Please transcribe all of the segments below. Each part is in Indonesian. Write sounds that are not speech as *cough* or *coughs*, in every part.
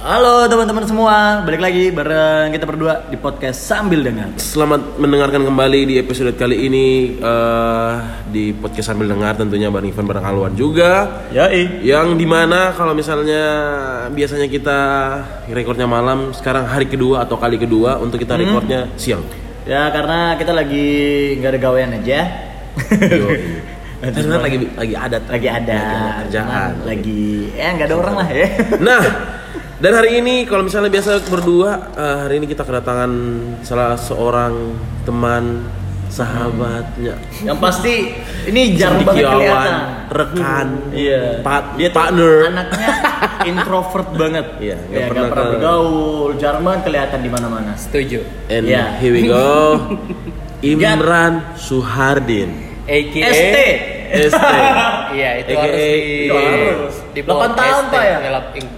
Halo teman-teman semua, balik lagi bareng kita berdua di podcast sambil dengar. Selamat mendengarkan kembali di episode kali ini eh, di podcast sambil dengar tentunya bareng Ivan bareng Alwan juga. Yoi. Yang di mana kalau misalnya biasanya kita rekornya malam, sekarang hari kedua atau kali kedua untuk kita rekornya siang. Ya karena kita lagi nggak ada gawean aja. Kita *laughs* sebenarnya lagi lagi adat, lagi ada Lagi ada kerjaan. lagi ya nggak ada orang lah ya. Nah, *laughs* dan hari ini kalau misalnya biasa berdua, eh, hari ini kita kedatangan salah seorang teman sahabatnya. Yang pasti ini jarang banget kelihatan. rekan, Iya. pa- Dia partner. Anaknya *laughs* introvert banget. Iya, Ya, pernah nggak pernah ke- bergaul, jarang banget kelihatan di mana-mana. Setuju. And Ya. here we go. *laughs* Imran Suhardin. AKA ST. ST. *laughs* Iya, itu AKA harus di Itu harus. di bawah 8 tahun, ST. Pak, ya?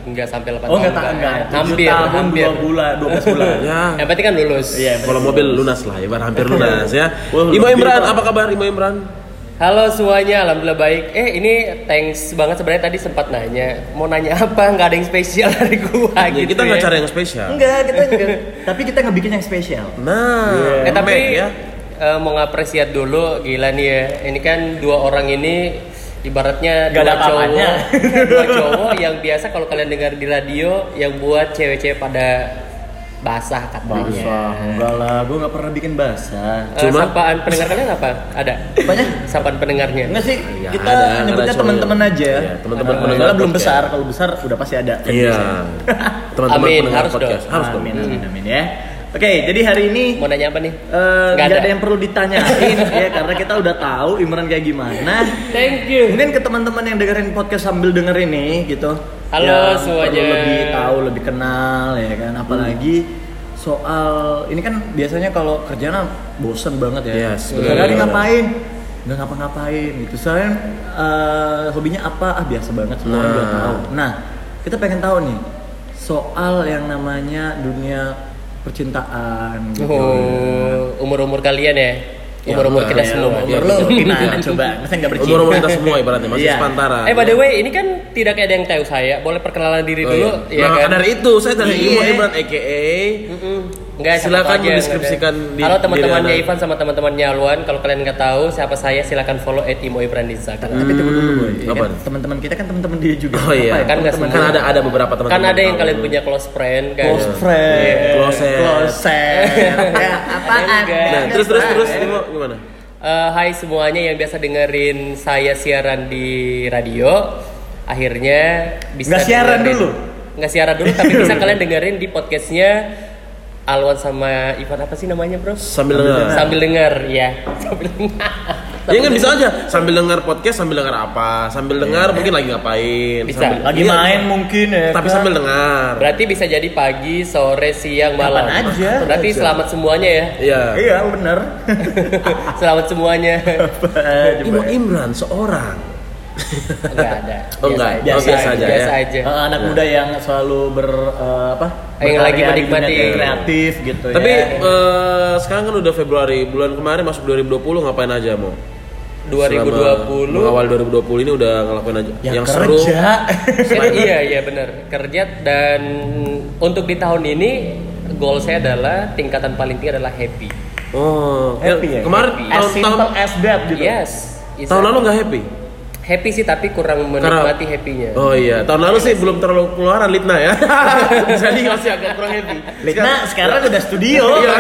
Enggak sampai 8 Oh tahun. nggak tak Pak. enggak. Hampir, tahun, hampir. 2 bulan, 12 bulan. *laughs* Ya. Yang penting kan lulus. Iya. Kalau mobil lunas lah, ibarat hampir *laughs* lunas ya. Imo lebih, Imran, apa kabar Imo Imran? Halo semuanya, alhamdulillah baik. Eh ini thanks banget sebenarnya tadi sempat nanya. Mau nanya apa? Nggak ada yang spesial dari gua Ya, gitu. kita nggak ya. cari yang spesial. Enggak, kita enggak. Tapi kita nggak bikin yang spesial. Nah, Eh, tapi ya. Eh, mau ngapresiat dulu, gila nih ya. Ini kan dua orang ini ibaratnya Nggak dua cowok, *laughs* dua cowok yang biasa kalau kalian dengar di radio yang buat cewek-cewek pada basah katanya. Basah, enggak lah, gue nggak pernah bikin basah. Eh, Cuma- sapaan pendengar kalian apa? Ada? Apanya? Sapaan pendengarnya. Enggak sih, Ya, kita ada, ada nyebutnya teman-teman aja. Iya, teman-teman pendengar belum podcast. besar, kalau besar udah pasti ada. Iya. *laughs* Teman-teman Amin, pendengar harus podcast. dong. Harus dong. amin, amin, amin ya. Oke, jadi hari ini Mau nanya apa nih? eh, Nggak nggak ada. ada yang perlu ditanyain *laughs* ya karena kita udah tahu Imran kayak gimana. Thank you. Mungkin ke teman-teman yang dengerin podcast sambil denger ini gitu. Halo yang semuanya. Perlu lebih tahu, lebih kenal ya kan. Apalagi soal ini kan biasanya kalau kerjaan bosen banget ya. Yes, Sehari-hari benar. ngapain? Nggak ngapa-ngapain gitu. Soalnya eh, hobinya apa? Ah biasa banget semua Nah. udah tahu. Nah, kita pengen tahu nih soal yang namanya dunia percintaan gitu. Oh, umur-umur kalian ya? Umur-umur enggak, kita ya, semua. Umur lu gimana coba? Masa nggak bercinta? Umur-umur kita semua ibaratnya masih Iya. sepantaran. Eh by the way, ini kan tidak ada yang tahu saya. Boleh perkenalan diri Oh, dulu, iya. ya nah, kan? dari itu saya dari Iya. Imo Imran AKA Mm-mm. Enggak, Silakan aja, mendeskripsikan enggak di- Halo teman-temannya Ivan sama teman-temannya Alwan. Kalau kalian nggak tahu siapa saya, silakan follow @imo_ibran di Instagram. Tapi tunggu dulu boy. Ya Apa? kan, Teman-teman kita kan teman-teman dia juga. Oh iya. Ya? Kan nggak Teman-teman kan ada ada beberapa teman-teman. Kan ada yang kalian punya close friend kan. close friend, Iya. Closet. closet. *laughs* ya apaan? Enggak. Nah, terus terus terus Imo gimana? Eh, hai semuanya yang biasa dengerin saya siaran di radio. Akhirnya bisa Nggak siaran dengerin- dulu? Nggak siaran dulu, tapi *laughs* bisa kalian dengerin di podcastnya Alwan sama Ivan apa sih namanya bro? Sambil dengar. Sambil denger, ya. *laughs* Sambil dengar. Ya kan bisa aja sambil dengar podcast sambil dengar apa sambil dengar mungkin lagi ngapain Bisa. sambil- Lagi Iya, main mungkin ya. tapi kan? sambil dengar Berarti bisa jadi pagi, sore, siang, malam. Kapan aja. Berarti Aja. selamat semuanya ya. iya Iya bener. *laughs* selamat semuanya. Imo Imran seorang Enggak ada. Oh, enggak. Oh, biasa aja Biasa ya. aja. Eh, anak muda yang selalu ber eh, apa? Yang lagi menikmati. kreatif gitu tapi ya. eh, sekarang kan udah Februari bulan kemarin masuk 2020 ngapain aja mau 2020 awal 2020 ini udah ngelakuin aja Ya, yang seru kerja. *laughs* Kan iya iya benar kerja dan untuk di tahun ini goal saya adalah tingkatan paling tinggi adalah happy. oh Happy ya? kemarin Happy. as tahun, tahun, simple as that gitu. Yes. tahun lalu nggak happy happy sih tapi kurang Karena- menikmati happynya. Oh iya, tahun lalu sih belum terlalu keluaran Litna ya. *laughs* Jadi masih agak kurang happy. Litna sekarang udah studio. Iya.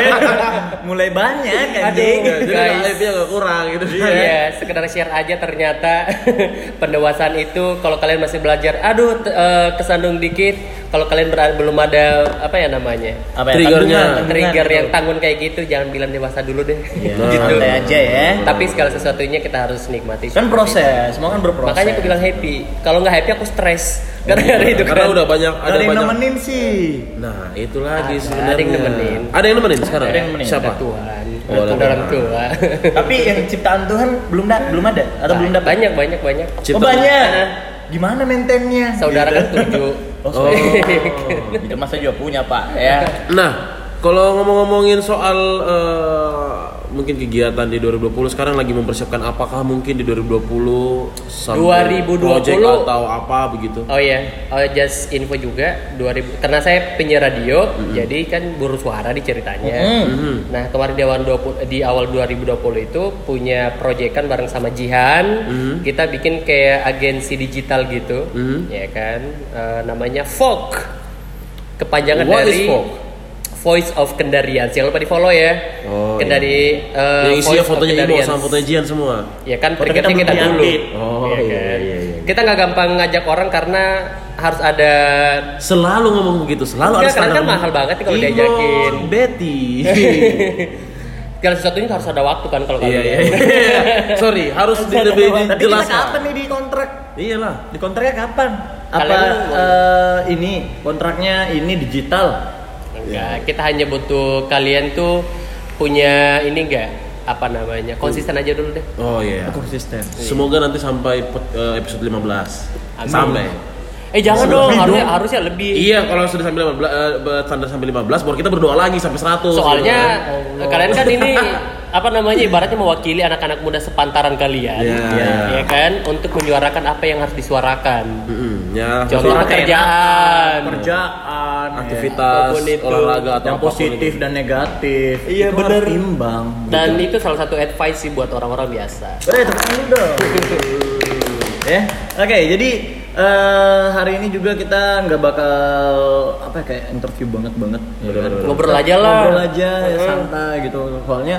*laughs* Mulai banyak Aduh. anjing. Jadi Guys. happy agak kurang gitu. Iya, sekedar share aja ternyata *laughs* pendewasaan itu kalau kalian masih belajar, aduh eh, kesandung dikit. Kalau kalian belum ada apa ya namanya? Apa ya? Triggernya. Trigger gitu. yang tanggung kayak gitu, jangan bilang dewasa dulu deh. Ya, gitu. santai aja ya. Tapi segala sesuatunya kita harus nikmati. Kan proses, semua kan berproses. Makanya aku bilang happy. Kalau nggak happy aku stres. *laughs* Gara-gara itu Karena kan. udah banyak Gak ada ada yang banyak. nemenin sih. Nah, itu lagi Ada, sebenarnya. ada yang nemenin. Ada yang nemenin sekarang. Ada yang nemenin. Siapa? Ada Tuhan. Oh, ada ada orang Tuhan. tua. *laughs* Tapi yang ciptaan Tuhan belum da belum ada atau belum dapat? banyak banyak banyak. Cipta- Oh banyak. Gimana maintainnya? Saudara kan Gitu. tujuh. *laughs* Oh, Oh. Tidak masa juga punya pak ya. Nah, kalau ngomong-ngomongin soal eh, mungkin kegiatan di 2020 sekarang lagi mempersiapkan apakah mungkin di 2020 sampai 2020 project atau apa begitu? Oh iya, oh, just info juga 2000 karena saya penyiar radio, jadi kan buru suara di ceritanya. Nah, kemarin di awal 20 di awal 2020 itu punya proyekan bareng sama Jihan. Kita bikin kayak agensi digital gitu. Ya kan? Eh, namanya Folk. Kepanjangan What is dari Folk? Voice of Kendarian. Jangan lupa di follow ya. Oh, Kendari eh, yang isinya Voice of fotonya Imo sama fotonya Jian semua. Ya kan Foto targetnya kita kita, dulu. Oh, Iya iya, kan? iya, iya. Kita nggak gampang ngajak orang karena harus ada Selalu ngomong begitu, selalu Enggak, ada karena kan mahal banget kalau Imo, diajakin. Betty. *laughs* segala sesuatunya harus ada waktu kan kalau Iya kalian. iya. iya. *laughs* Sorry, harus di, lebih Tapi kita dijelaskan. kapan nih di kontrak? Iyalah. Di kontraknya kapan? Apa eh, ini kontraknya ini digital? Enggak, kita hanya butuh kalian tuh punya ini enggak apa namanya konsisten aja dulu deh. Oh iya. Konsisten. Semoga nanti sampai eh, episode 15. Amin. Sampai. Eh jangan Lebih dong, dong. harusnya harusnya lebih. Iya, kalau sudah sampai 15 eh, standar sampai 15 baru kita berdoa lagi sampai 100. Soalnya kan. *laughs* kalian kan ini apa namanya ibaratnya mewakili anak-anak muda sepantaran kalian. Iya. Ya kan untuk menyuarakan apa yang harus disuarakan. Mm-mm, ya, Contoh Suara pekerjaan. Kerjaan, aktivitas Apa pun itu. olahraga atau yang positif itu. dan negatif. Iya, Itu bener. harus imbang. Dan itu salah satu advice sih buat orang-orang biasa. Eh, tepuk tangan dong. ya, oke. jadi eh, hari ini juga kita nggak bakal apa ya, kayak interview banget banget. ya kan? Ngobrol aja lah. Ngobrol aja, ya, santai gitu. Soalnya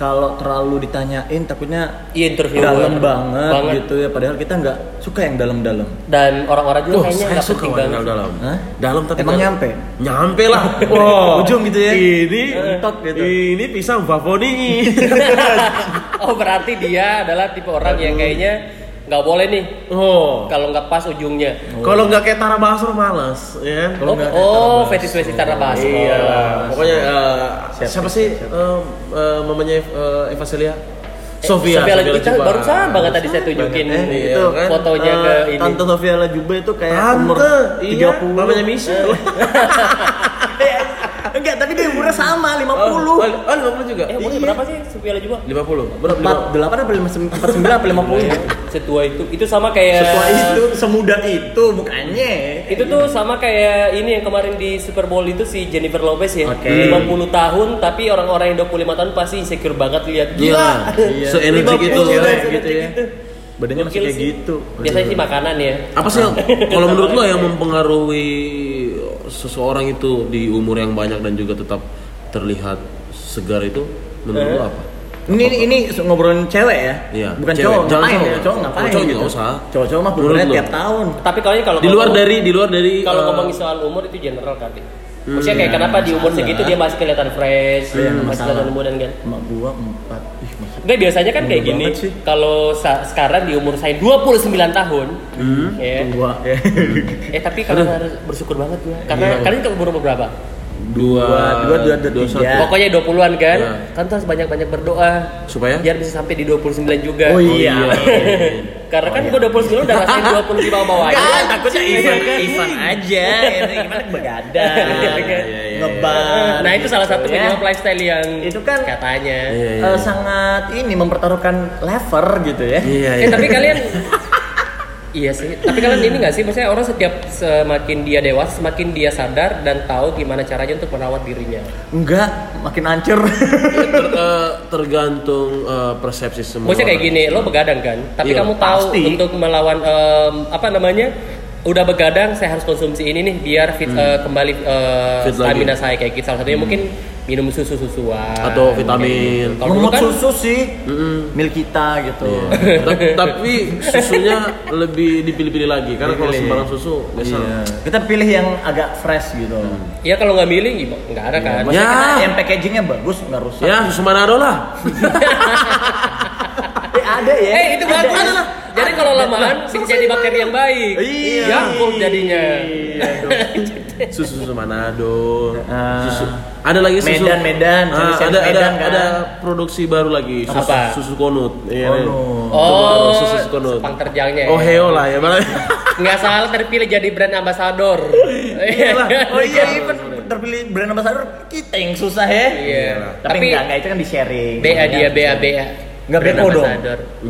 kalau terlalu ditanyain takutnya Iya interview dalam banget, Banget. gitu ya. Padahal kita nggak suka yang dalam-dalam. Dan orang-orang juga Tuh, kayaknya nggak suka banget. dalam dalam. Hah? Dalam tapi Emang dalam. nyampe? Nyampe lah. *laughs* Wow. Ujung gitu ya? Ini Mentok gitu. Ini pisang bavoni. *laughs* Oh berarti dia adalah tipe orang yang kayaknya nggak boleh nih oh. kalau nggak pas ujungnya. Kalau nggak kayak Tara Basro males, ya. kan? Oh, nggak oh fetish fetish Tara Basro. Iya. Pokoknya Siap, siapa siap, sih siap. eh, mamanya eh, Eva Celia? Sofia. Sofia lagi kita barusan banget tadi saya tunjukin Eh, itu kan? fotonya eh, ke ini. Tante Sofia Lajuba itu kayak umur Tante, iya, 30. mamanya Michelle. *laughs* Dia sama, 50. Oh, oh, 50 juga. Eh umurnya berapa sih Sofia Lajuba? 50. Berapa? 48 apa 49 apa 50? Setua itu. Itu sama kayak Setua itu, semuda itu bukannya. Itu tuh sama kayak ini yang kemarin di Super Bowl itu si Jennifer Lopez ya. Oke. 50 tahun tapi orang-orang yang 25 tahun pasti insecure banget lihat. Iya. Iya. Se-energik 50 itu. Cewek se-energik gitu ya. Badannya masih kayak gitu. Biasanya sih makanan ya. Apa sih *laughs* kalau menurut lo yang mempengaruhi seseorang itu di umur yang banyak dan juga tetap terlihat segar itu menurut Eh. lo apa? Ini ini ngobrolin cewek ya? Iya, Bukan cewek. cowok. Jangan ngapain cowok. ya? Cowok ngapain Cowok gitu? usah. Cowok-cowok mah lu? tiap tahun. Tapi kalau ini kalau Di luar ngomong- dari di luar dari kalau eh, ngomongin soal umur itu general kali. Maksudnya kayak kenapa di umur segitu dia masih kelihatan fresh, Iya, nggak masih kelihatan muda kan? Emak gua empat. Ih, masih Enggak biasanya kan kayak gini. Kalau sekarang di umur saya 29 tahun, ya. tua. ya. Eh tapi kalian harus bersyukur banget gua. Karena Iya. kalian ke umur berapa? Dua Dua, dua, dua, dua tiga. Pokoknya 20-an kan? Iya. Kan tuh harus banyak-banyak berdoa supaya biar bisa sampai di 29 juga. Oh iya. *laughs* Karena kan gua 29 udah rasain 20 di bawah-bawah aja. Enggak, takutnya Iya Ivan, kan? Ivan aja. Ini gimana begadang, *laughs* Iya, kan? Iya, iya, ngebar. Nah itu salah satu ya. minimum lifestyle yang Itu kan- katanya. Iya, iya. Eh, sangat ini mempertaruhkan lever gitu ya. Iya, Eh tapi kalian *laughs* Iya sih, tapi kalian ini gak sih, maksudnya orang setiap semakin dia dewasa, semakin dia sadar dan tahu gimana caranya untuk merawat dirinya. Enggak, makin hancur. Ter- eh, tergantung eh, persepsi semua. Maksudnya kayak gini, lo begadang kan, tapi Iya, kamu tahu pasti. untuk melawan em, apa namanya, udah begadang, saya harus konsumsi ini nih biar fit eh, kembali eh, Hmm. Fit lagi. Hmm. stamina saya kayak gitu. Salah satunya mungkin minum susu susuan Atau vitamin. Kalau dulu Ngomong kan susu sih, mil kita gitu. Ta- tapi susunya lebih dipilih-pilih lagi karena kalau sembarang susu biasa Iya. Kita pilih yang agak fresh gitu. ya kalau nggak milih nggak ada kan. Maksudnya Ya. kita yang packagingnya bagus, nggak rusak. ya susu Manado lah *laughs* Eh, ada ya. Eh itu Ada. bagus. Jadi kalau lamaan *laughs* bisa jadi bakteri yang baik. Iya. Yakult jadinya. Iya *laughs* susu susu Manado Ah. susu ada lagi susu Medan, Medan, Ah, ada ada Medan, kan? ada produksi baru lagi susu, Apa? susu konut Iya, Konut. Oh, susu, susu konut sepang terjangnya. oh heo lah ya malah *laughs* Nggak salah terpilih jadi brand ambassador. Iya lah. Oh iya, Ivan terpilih brand ambassador kita yang susah ya. Iya. Tapi, Tapi- enggak, enggak itu kan di sharing. BA dia BA BA. Enggak BO dong.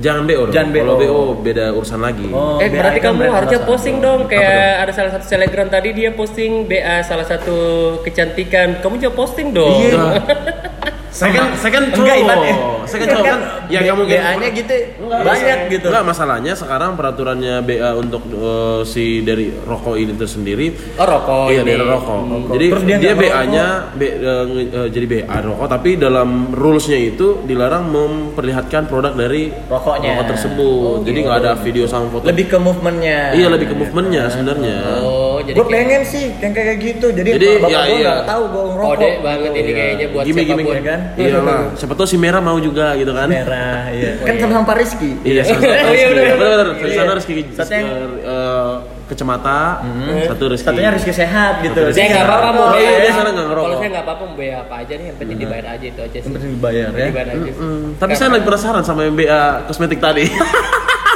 Jangan BO dong. Jangan Kalau BO. Beda urusan lagi. Oh, eh BA berarti kan kamu harusnya posting dong kayak ada salah satu selebgram tadi dia posting BA salah satu kecantikan. Kamu juga posting dong. Iya. *laughs* Saya kan, saya kan cowok. Enggak, eh. Saya kan cowok kan. Ya B- nggak mungkin. BA-nya gitu banyak gitu. Enggak masalahnya sekarang peraturannya BA untuk eh, si dari rokok ini tersendiri Oh rokok iya ini. dari rokok. Jadi Terus dia dia, nggak BA-nya B- eh, eh, jadi BA rokok tapi dalam rules-nya itu dilarang memperlihatkan produk dari Rokoknya. rokok tersebut. jadi nggak ada video sama foto. Lebih ke movementnya. iya lebih ke movementnya sebenarnya. Oh jadi Gue pengen sih yang kayak gitu. Jadi, Jadi, bapak ya, gue iya. nggak tahu gue ngerokok. kode banget ini Iya. kayaknya buat Gimik, gimik, siapa pun. Kan? Iyalah. Siapa tahu si merah mau juga gitu kan. Merah, iya. Kan iya. sama-sama Pak Rizky. Iya, Oh, *laughs* iya, bener, bener. benar. Iya. Satu Rizky Satu yang- eh, kecamata, satu Rizky. Satunya Rizky sehat gitu. Saya nggak apa-apa mau Oh, iya, nggak ngerokok. Kalau saya nggak apa-apa mau apa aja nih, yang penting dibayar aja itu aja sih. Yang penting dibayar ya. Dibayar aja. Tapi saya lagi penasaran sama yang BA kosmetik tadi.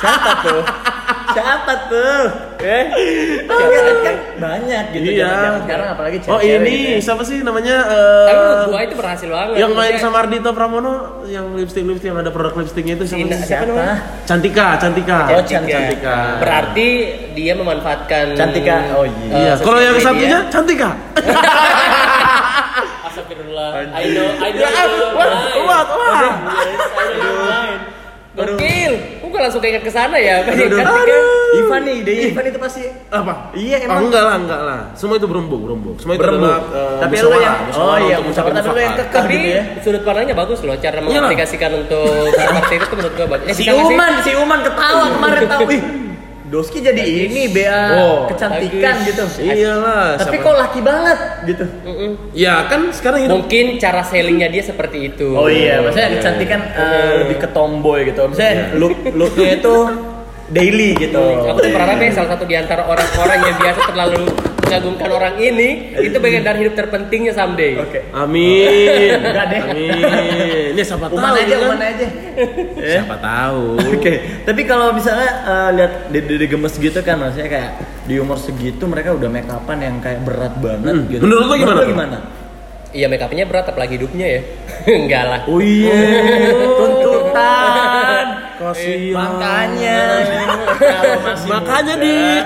Siapa tuh? *laughs* Siapa tuh? Eh, tapi kan, kan banyak gitu. Iya. Sekarang apalagi Oh cewek-cewek ini gitu ya. siapa sih namanya? eh, Tapi menurut gua itu berhasil banget. yang main sama Ardito Pramono yang lipstick lipstick yang ada produk lipstiknya itu siapa? Sih? siapa namanya? Cantika, Cantika. Oh, Cantika. Cantika. Berarti dia memanfaatkan Cantika. Oh, iya. Eh, Kalau yang satunya. Cantika. *laughs* Astagfirullah. I know, I know. Ya, know your mind. Gokil. Gua langsung keinget ke sana ya? Aduh, yang aduh. Cantika. Ivan nih, ide Ivan itu pasti Apa? Iya, Oh, emang. enggak lah, enggak lah. Semua itu berembuk, berembuk. Semua itu Berembuk. adalah eh, Tapi lu musyawarah, yang- musyawarah oh iya, musyawarah tapi lu yang kekeh. Gitu ya. sudut pandangnya bagus loh, cara Iyalah. mengaplikasikan untuk *laughs* seperti itu menurut gua bagus. Eh, Si? Uman, si Uman ketawa kemarin tahu. Doski jadi ini BA Oh, kecantikan gitu. Iyalah. Tapi siapa- kok laki banget gitu. Mm-mm. Ya kan sekarang hidup Mungkin cara sellingnya dia seperti itu. Oh iya, maksudnya iya, kecantikan eh, lebih ke tomboy gitu. Misalnya look looknya itu daily gitu. Aku tuh berharap ya salah satu di antara orang-orang yang biasa terlalu mengagumkan orang ini itu bagian dari hidup terpentingnya someday. Oke. Amin. *laughs* Enggak deh. Amin. Ini siapa tahu Uman aja, kan? uman aja. Ya. Siapa tahu. Oke, tapi kalau misalnya eh, lihat dede gemes gitu kan, maksudnya kayak di umur segitu mereka udah make upan yang kayak berat banget Hmm, gitu. menurut lo gimana tuh? gimana? Iya make upnya berat apalagi hidupnya ya. *laughs* Enggak lah. Oh iya. *laughs* Tuntutan. Kasihan. Makanya Makanya dik.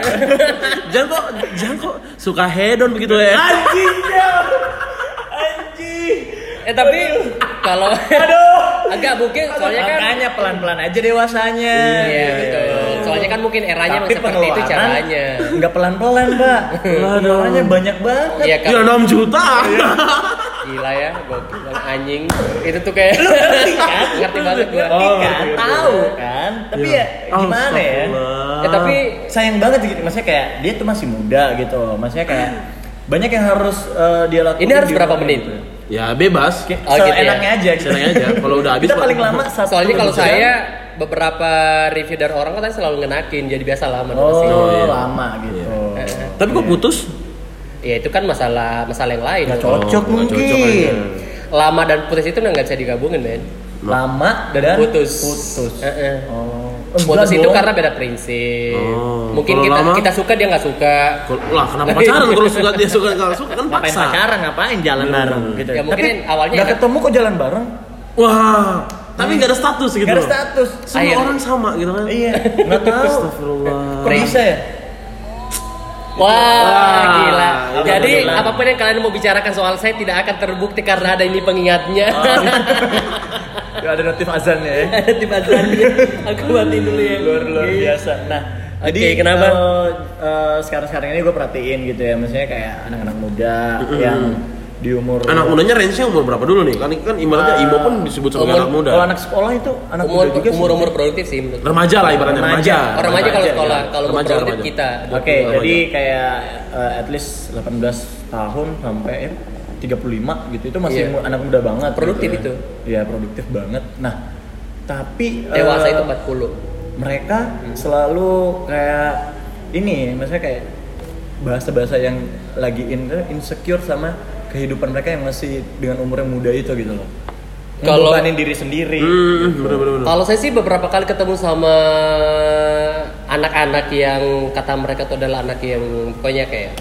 jangan kok, jangan kok suka hedon begitu ya. Anjing ya. Anjing. Eh tapi kalau Aduh. agak mungkin soalnya kan Makanya pelan-pelan aja dewasanya. Iya betul. Soalnya kan mungkin eranya Tapi memang seperti itu caranya. Nggak pelan-pelan, Mbak. *laughs* Pengeluarannya banyak banget. Iya kan. Ya 6 juta. Gila ya, gokil anjing. Itu tuh kayak Ngerti *laughs* kan? ngerti banget gua. Ngerti Oh, kan? ngerti, ngerti. Tahu kan? Tapi ya gimana ya? Ya tapi sayang banget gitu maksudnya kayak dia tuh masih muda gitu maksudnya kayak banyak yang harus eh, dia lakukan Ini harus berapa menit? gitu. Ya bebas. Oh, gitu ya? seenaknya aja gitu. Aja. Kalau udah habis, kita paling lama satu soalnya kalau saya beberapa review dari orang katanya selalu ngenakin jadi biasa menurut oh, sih. iya. lama gitu Eh, Tapi kok putus? Ya itu kan masalah masalah yang lain. Nggak cocok Oh, nggak mungkin cocok aja. Lama dan putus itu nggak bisa digabungin, men. lama Dan dan putus. putus Eh, eh. oh Putus Enggak itu dong. karena beda prinsip. Oh, Mungkin kita lama? kita suka dia nggak suka. Lah kenapa pacaran kalau suka dia suka kalau suka kan ngapain paksa. pacaran ngapain jalan Hmm. bareng gitu Ya, mungkin tapi awalnya nggak ketemu kok jalan bareng Wah, tapi nggak ada status gitu. nggak ada status Semua Akhirnya. orang sama gitu kan. iya nggak *laughs* tahu Astagfirullah. kok bisa ya Wah, Wah, gila. Jadi apa pun yang kalian mau bicarakan soal saya tidak akan terbukti karena ada ini pengingatnya. Gak *laughs* ada notif azannya ya *laughs* Ada di bazarnya. Aku matiin dulu ya. luar luar biasa. Nah, jadi kenapa? eh, eh, sekarang-sekarang ini gue perhatiin gitu ya, maksudnya kayak anak-anak muda yang di umur Anak mudanya range-nya umur berapa dulu nih? Kan kan ibaratnya Eh, Imo pun disebut sebagai umur- anak muda. Kalau anak sekolah itu anak Umur muda juga umur umur produktif sih menurut. Remaja lah ibaratnya Remaja. remaja. Oh, remaja kalau Remaja, sekolah, ya. kalau Remaja, produktif remaja. kita. Oke, Remaja. jadi kayak eh, at least 18 tahun sampai ya, 35 gitu itu masih mu- anak muda banget. Produktif gitu. itu. Iya, produktif banget. Nah, tapi Dewasa eh, itu 40. mereka selalu kayak ini maksudnya kayak bahasa-bahasa yang lagi in, insecure sama kehidupan mereka yang masih dengan umur yang muda itu gitu loh Kalau- diri sendiri Hmm, bener bener. Kalau saya sih beberapa kali ketemu sama anak-anak yang kata mereka itu adalah anak yang pokoknya kayak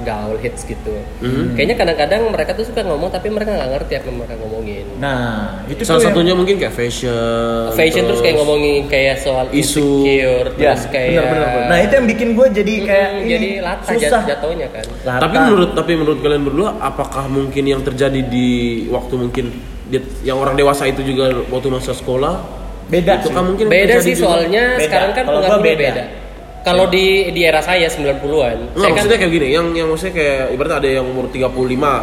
gaul hits gitu. Mhm. Kayaknya kadang-kadang mereka tuh suka ngomong tapi mereka nggak ngerti apa yang mereka ngomongin. Nah, itu Salah tuh yang- satunya mungkin kayak fashion. Fashion terus kayak ngomongin kayak soal Isu. insecure, Ya, terus kayak bener, bener, bener. Nah, itu yang bikin gue jadi kayak Mm, ih, jadi latah susah. jat- jatuhnya kan. Latah. Tapi menurut tapi menurut kalian berdua apakah mungkin yang terjadi di waktu mungkin yang orang dewasa itu juga waktu masa sekolah beda itu sih. kan mungkin Beda sih juga? soalnya Beda. sekarang kan pengaruhnya beda. beda. Kalau di di era saya 90-an, Nggak, saya kan maksudnya kayak gini, yang yang maksudnya kayak ibaratnya ada yang umur 35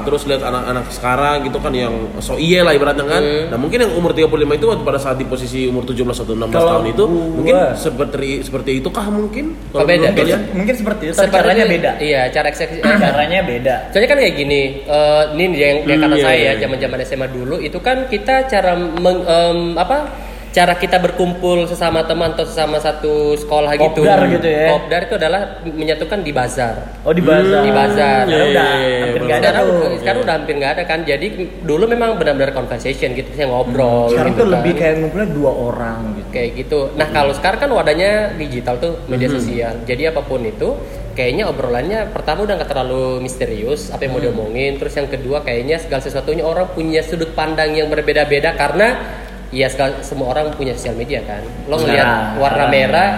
terus lihat anak-anak sekarang gitu kan yang so iye lah ibaratnya kan. Hmm. Nah, mungkin yang umur 35 itu waktu pada saat di posisi umur 17 atau 16 Kalau tahun itu gua- mungkin seperti seperti itu kah mungkin? Kalau beda, kalian? mungkin seperti itu, tapi caranya beda. Iya, cara eksekusi. *clears throat* eh, Caranya beda. Soalnya kan kayak gini, eh, ini yang, yang Hmm, kata iya, saya iya. ya, zaman-zaman SMA dulu itu kan kita cara meng, em, apa? Cara kita berkumpul sesama teman atau sesama satu sekolah gitu. Kopdar gitu ya. Kopdar itu adalah menyatukan di bazar. Oh, di bazar. Di bazar. Sekarang Iya, udah iya, iya, hampir bener. nggak ada sekarang, tuh. sekarang udah hampir nggak ada kan. Jadi dulu memang benar-benar conversation gitu, saya ngobrol. Sekarang gitu tuh kan. lebih kayak ngumpulnya dua orang gitu. kayak gitu. Nah kalau sekarang kan wadahnya digital tuh media sosial. Jadi apa pun itu kayaknya obrolannya pertama udah nggak terlalu misterius apa yang mau diomongin. Terus yang kedua kayaknya segala sesuatunya orang punya sudut pandang yang berbeda-beda karena ya segala, semua orang punya sosial media kan. Lo ngelihat Nah, warna nah, merah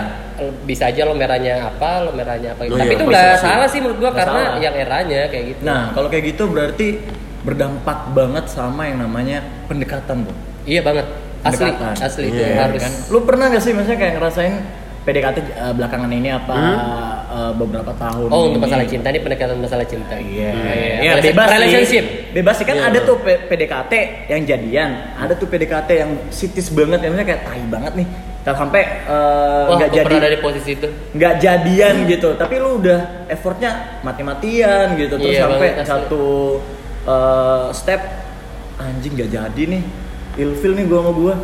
bisa aja lo merahnya apa, lo merahnya apa. Oh Tapi iya, itu nggak salah sih menurut gua Nggak karena salah. yang eranya kayak gitu. Nah, kalau kayak gitu berarti berdampak banget sama yang namanya pendekatan, Bro. iya banget. Asli, Pendekatan. asli itu Iya, harus. Kan? Lu pernah gak sih maksudnya kayak ngerasain PDKT uh, belakangan ini apa uh, beberapa tahun Oh untuk ini? masalah cinta ini pendekatan masalah cinta. Iya, Iya, ya, Relation- bebas relationship. sih. Bebas sih kan Iya. ada tuh PDKT yang jadian, ada tuh PDKT yang sitis banget, yang kayak tai banget nih. Dan sampai uh, Wah, nggak aku jadi pernah ada di posisi itu. nggak jadian gitu, tapi lu udah effortnya mati-matian gitu, terus Iya sampai banget, satu uh, step anjing nggak jadi nih, ilfil nih gua sama gua.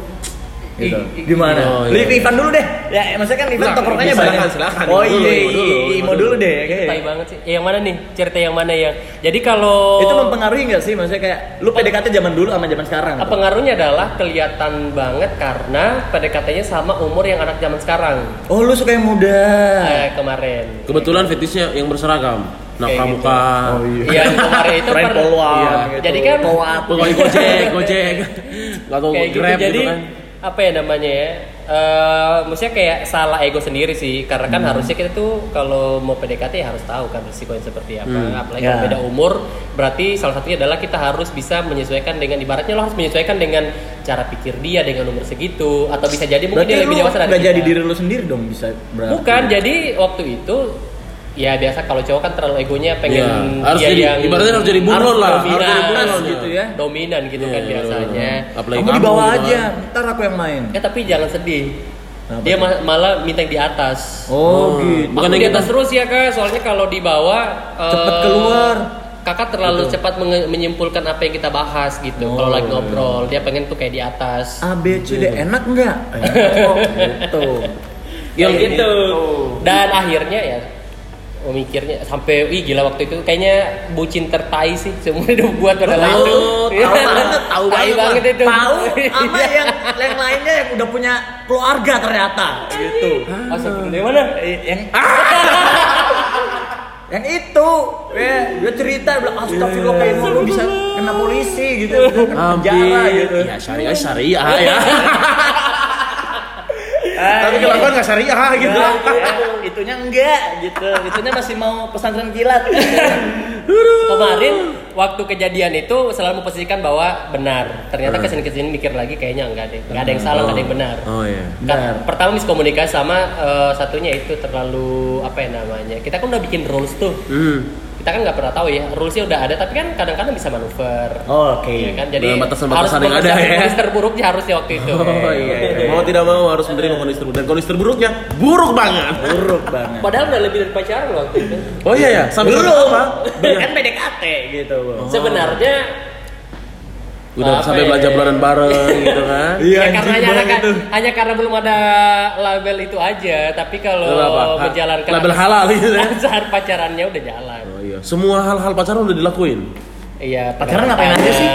Gitu. Gimana? Oh, Lu iya. Ivan dulu deh. Ya, maksudnya kan Ivan Nah, tongkrongannya banyak. silakan. Oh iya, Imo dulu, iya, dulu deh. Kayak. tai banget sih. Yang mana nih? Cerita yang mana ya? Jadi kalau Itu mempengaruhi nggak sih? Maksudnya kayak lu PDKT zaman dulu sama zaman sekarang? Apa pengaruhnya adalah kelihatan banget karena PDKT-nya sama umur yang anak zaman sekarang. Oh, lu suka yang muda. Eh, kemarin. Kebetulan fetishnya yang berseragam. Nah, Kayak pramuka. Oh iya. Iya, yang kemarin itu *laughs* per- Iya. gitu. Jadi kan-. Pegawai Gojek, Gojek. *laughs* Gak tau kayak gitu. Grab Jadi gitu kan. Apa ya namanya ya? Eh, maksudnya kayak salah ego sendiri sih karena kan Hmm. harusnya kita tuh kalau mau PDKT ya harus tahu kan risikonya seperti apa Hmm. apalagi Ya. kalau beda umur berarti salah satunya adalah kita harus bisa menyesuaikan dengan ibaratnya lo harus menyesuaikan dengan cara pikir dia dengan umur segitu atau bisa jadi mungkin Berarti dia lebih dewasa dari kita. jadi diri lu sendiri dong bisa berarti. Bukan, jadi waktu itu ya biasa kalau cowok kan terlalu egonya pengen Iya, harus dia jadi- yang ibaratnya harus jadi harus lah, dominan, harus jadi bunglon gitu ya. dominan gitu kan Iya, biasanya. Apalagi Kamu di bawah gitu aja, kan. ntar aku yang main. Ya tapi jangan sedih. Kenapa dia ma- malah minta yang di atas. Oh, gitu. Bukan di atas terus ya kak, soalnya kalau di bawah Cepet keluar. Kakak terlalu cepat menge- menyimpulkan apa yang kita bahas gitu. Oh, kalau lagi ngobrol, dia pengen tuh kayak di atas. A B C D enak nggak? Kok, *laughs* gitu. Yang Kayak gitu. Dan akhirnya ya memikirnya sampai wih gila waktu itu kayaknya bucin tertai sih seumur hidup buat pada Tahu, itu. tahu banget, tahu banget, banget itu. Tahu sama yang yang lainnya yang udah punya keluarga ternyata, gitu. Maksud yang mana? Eh, Yang *laughs* yang itu, ya, dia cerita bilang astagfirullah kayak lu bisa kena polisi gitu, kena penjara gitu. Ya syariah syariah ya. *laughs* Tapi kelakuan nggak syariah gitu. Ya, ya, itunya enggak gitu. Itunya masih mau pesantren kilat. Kemarin waktu kejadian itu selalu memposisikan bahwa benar. Ternyata ke sini ke sini mikir lagi kayaknya enggak deh. Enggak ada yang salah, enggak ada yang benar. Oh iya. Benar. pertama miskomunikasi sama eh, satunya itu terlalu apa ya namanya kita kan udah bikin rules tuh Hmm. Kita kan nggak pernah tahu ya rulesnya udah ada tapi kan kadang-kadang bisa manuver Oke. Iya kan jadi batasan-batasan harus yang ada ya. kondisi terburuknya harusnya waktu itu *laughs* Oh iya, iya. Mau tidak mau harus menerima kondisi terburuk dan kondisi terburuknya buruk banget. Buruk banget. padahal udah lebih dari pacaran waktu itu Oh iya ya, Belum. apa? Kan PDKT gitu. sebenarnya Udah Apa sampai ya? belajar bulanan bareng gitu kan. *laughs* Iya, ya karena hanya, kan- tuh. hanya karena belum ada label itu aja tapi kalau apa? Menjalankan label halal gitu ya? *laughs* saat pacarannya udah jalan Oh iya. Semua hal-hal pacaran udah dilakuin. Iya, Pacaran ngapain aja sih?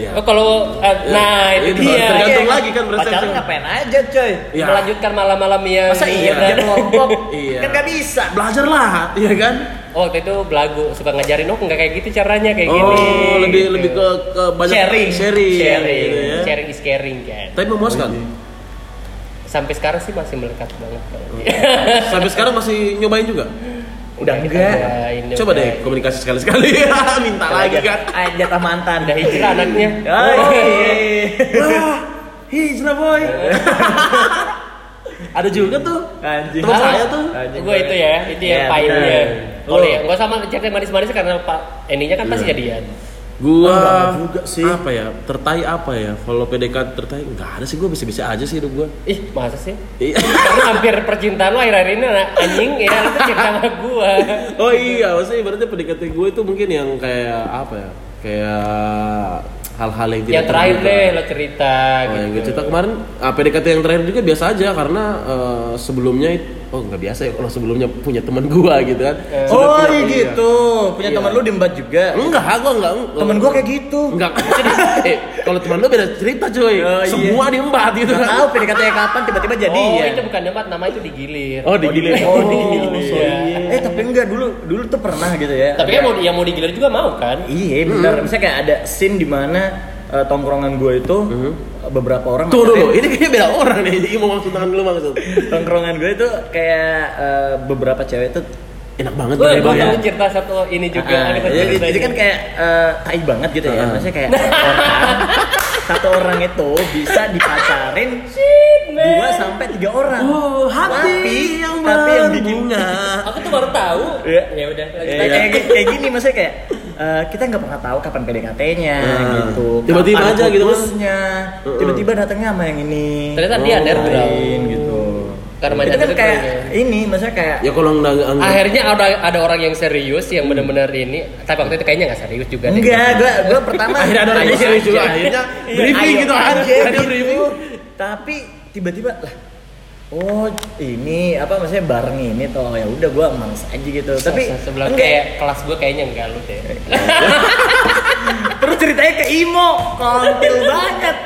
Iya. Oh kalau eh, nah itu Itu dia. tergantung Iya. lagi kan persepsi. Pacaran ngapain aja coy? Iya. Melanjutkan malam-malam yang Masa iya kerja kelompok? Iya. Kan gak bisa. Belajar lah, iya kan? Oh, waktu itu belagu suka ngajarin oh nggak kayak gitu caranya kayak oh, gini. lebih gitu. lebih ke, ke banyak Sharing. sharing, sharing, gitu ya. sharing is caring kan. Tapi memuaskan. Sampai sekarang sih masih melekat banget. Sampai sekarang masih nyobain juga. Udah enggak. cobain, Coba deh komunikasi sekali-sekali. *laughs* Minta lagi kan. Ah, jatah mantan. Udah hijrah anaknya. Oh. Wah, *laughs* hijrah boy. *laughs* Ada juga tuh. Anjing. Teman saya tuh. Anjing. Gue itu ya, itu ya pahitnya. bener. Oh Lu- iya, nggak sama cerita manis-manis karena pak endingnya kan pasti Iya. jadian. Gua Enggak juga sih. Apa ya? Tertai apa ya? Kalau PDKT tertai enggak ada sih gua bisa-bisa aja sih hidup gua. Ih, masa sih? Iya. *laughs* Karena hampir percintaan lo akhir-akhir ini anjing ya, tuh cerita sama gua. *laughs* Oh iya, maksudnya ibaratnya PDKT gue itu mungkin yang kayak apa ya? Kayak hal-hal yang tidak Yang terakhir deh lo cerita Oh, gitu. yang gue cerita kemarin ah, PDKT yang terakhir juga biasa aja karena eh, sebelumnya oh nggak biasa ya kalau sebelumnya punya teman gua gitu kan. Sudah Oh punya- iya gitu. Punya Iya. teman lu di Embat juga. Enggak, gua enggak. Temen gua kayak gitu. Enggak. *laughs* Eh, kalau teman lu beda cerita cuy. Oh, iya. Semua diembat gitu kan. tahu PDKT-nya kapan tiba-tiba jadi oh, ya. itu bukan debat, nama itu digilir. Oh, digilir. Oh, Oh, digilir. iya. Eh tapi enggak dulu dulu tuh pernah gitu ya. Tapi kan mau yang mau digilir juga mau kan? Iya benar. Misalnya kayak ada scene di mana eh, tongkrongan gue itu beberapa orang Tuh dulu, ini kayaknya beda orang nih. Jadi mau maksud tangan dulu maksud. tongkrongan gue itu kayak eh, beberapa cewek itu Enak banget Gue gue ya. cerita satu ini juga. Ada jadi, jadi kan kayak eh, tai banget gitu ya. Ah. Maksudnya kayak orang satu orang itu bisa dipacarin dua sampai tiga orang. Oh, tapi yang tapi yang bikin aku tuh baru tahu. Iya. Ya udah. Ya, kayak, kayak gini maksudnya kayak eh, kita nggak pernah tahu kapan PDKT-nya Nah, gitu. tiba-tiba aja gitu kan. Tiba-tiba datangnya sama yang ini. Ternyata dia Oh, underground. lain gitu. Karma itu kan kayak terus ini maksudnya kayak Ya kalau enggak enggak- Akhirnya ada ada orang yang serius yang benar-benar ini, tapi waktu itu kayaknya nggak serius juga. deh. enggak, gua gua pertama *laughs* Akhirnya ada orang yang serius juga, akhirnya Iya, briefing gitu kan. aja briefing. Tapi tiba-tiba lah Oh ini apa maksudnya bareng ini toh ya udah gua males aja gitu tapi Se- sebelum enggak. kayak kelas gue kayaknya enggak lu deh. *laughs* terus ceritanya ke Imo kontil banget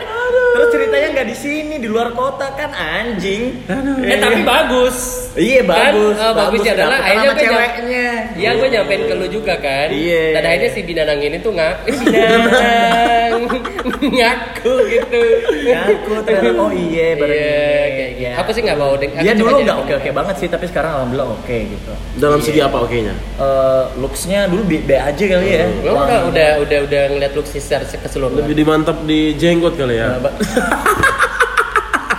terus ceritanya nggak di sini di luar kota kan anjing eh tapi bagus. iya bagus Kan, eh, bagusnya adalah akhirnya gue ceweknya Iya gue nyampein ke lu juga kan. Iya. Dan akhirnya si Binanang ini tuh ngak, eh, *laughs* Binanang ngaku gitu. aku ternyata oh iya bareng Iya, kayak gitu. Ya. Aku sih nggak mau deh. dia dulu nggak oke oke banget sih tapi sekarang alhamdulillah oke gitu dalam segi apa oke-nya? Eh, looksnya dulu B, B aja kali ya Lo udah udah udah udah ngeliat lu secara keseluruhan. Lebih dimantap di jenggot kali ya. *laughs*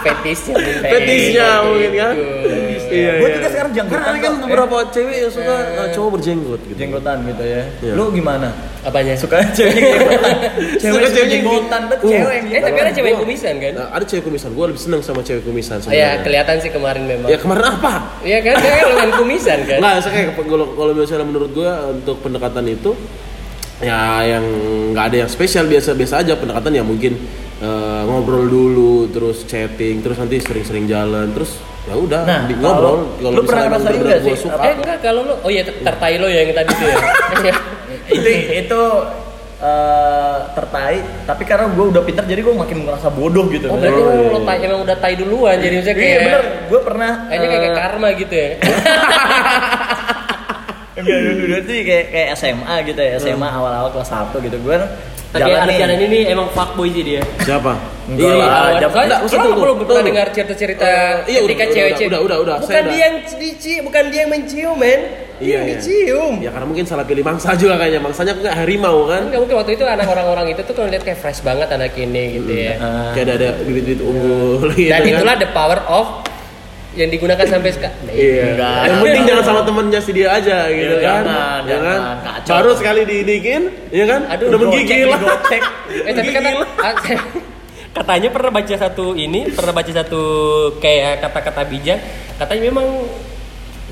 Nah, Fetisnya mungkin. Fetisnya mungkin kan. Gitu. Iya, Gue iya. juga sekarang janggotan Karena kan kok. beberapa cewek yang suka eh, cowok berjenggot gitu. jenggotan gitu ya Iya. lu gimana Apanya? suka cewek jenggotan *laughs* cewek cewek jenggotan Uh. cewek yang Eh tapi ada cewek Gua- kumisan kan? Nah, ada cewek kumisan. Gue lebih seneng sama cewek kumisan Oh, sebenarnya. ya kelihatan sih kemarin memang. Ya kemarin apa? Iya kan? Dia lengan kumisan kan? Enggak, saya kayak kalau kalau misalnya menurut gue untuk pendekatan itu ya yang nggak ada yang spesial biasa-biasa aja pendekatan ya mungkin eh, ngobrol dulu terus chatting terus nanti sering-sering jalan terus ya udah Nah, di- ngobrol. kalau- lu pernah emang ngerasain gua sih, suka. Eh enggak kalau lu oh iya tertai lo ya yang tadi tuh ya. *laughs* itu itu eh, tertarik tapi karena gue udah pintar jadi gue makin merasa bodoh gitu. Oh berarti lo, iya. lo tai, emang udah tai duluan jadi misalnya kayak iya bener. Gue pernah Kayaknya kayak, eh, karma gitu ya. *laughs* enggak dulu dulu tuh kayak kayak SMA gitu ya. SMA awal-awal kelas 1 gitu. Gue Tapi jalan ini emang fuckboy sih dia. siapa Enggak lah. Awal- jam- soalnya enggak, usah belum pernah dengar cerita-cerita Eh, iya, ketika cewek-cewek. udah, udah, udah, saya Bukan udah. dia yang dicium, bukan dia yang mencium, men. Dia Iya, yang iya. dicium. ya karena mungkin salah pilih mangsa *laughs* juga kayaknya mangsanya nggak harimau kan Kan nggak mungkin waktu itu anak orang-orang itu tuh kalau lihat kayak fresh banget anak ini gitu ya. Ah. kayak ada ada bibit-bibit unggul gitu Dan itulah the power of yang digunakan sampai sekarang. Iya. Enggak. Yang penting jangan sama temennya si dia aja gitu Iya, kan. jangan, ya kan? jangan. Kacau. Baru sekali diidikin, ya kan? Aduh, Udah menggigil. Eh tapi kata, katanya pernah baca satu ini, pernah baca satu kayak kata-kata bijak. Katanya memang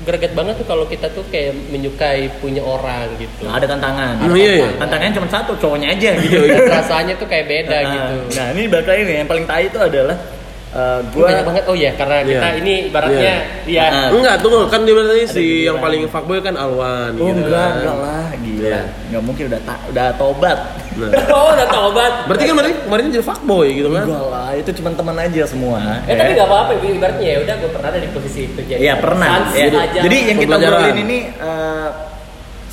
greget banget tuh kalau kita tuh kayak menyukai punya orang gitu. Nah, ada tantangan Oh, iya, iya. tantangannya cuma satu cowoknya aja *laughs* gitu Dan rasanya tuh kayak beda Nah, gitu. nah ini balik lagi nih yang paling tai itu adalah eh, Gue gua banyak banget. Oh iya, karena Iya. kita ini ibaratnya Iya. ya Ah. Enggak, tunggu kan dia tadi si yang paling fuckboy kan Alwan oh gitu enggak kan. enggak lah gila gitu Iya. kan. nggak mungkin udah ta- udah tobat Nah. *laughs* Oh, udah tobat. Berarti kan kemarin kemarin jadi fuckboy gitu kan? enggak lah itu cuma teman aja semua Eh tapi nggak apa-apa, ibaratnya ya udah gue pernah ada di posisi itu jadi. Iya pernah. Ya. aja. Jadi yang kita Pembelajaran. obrolin ini eh,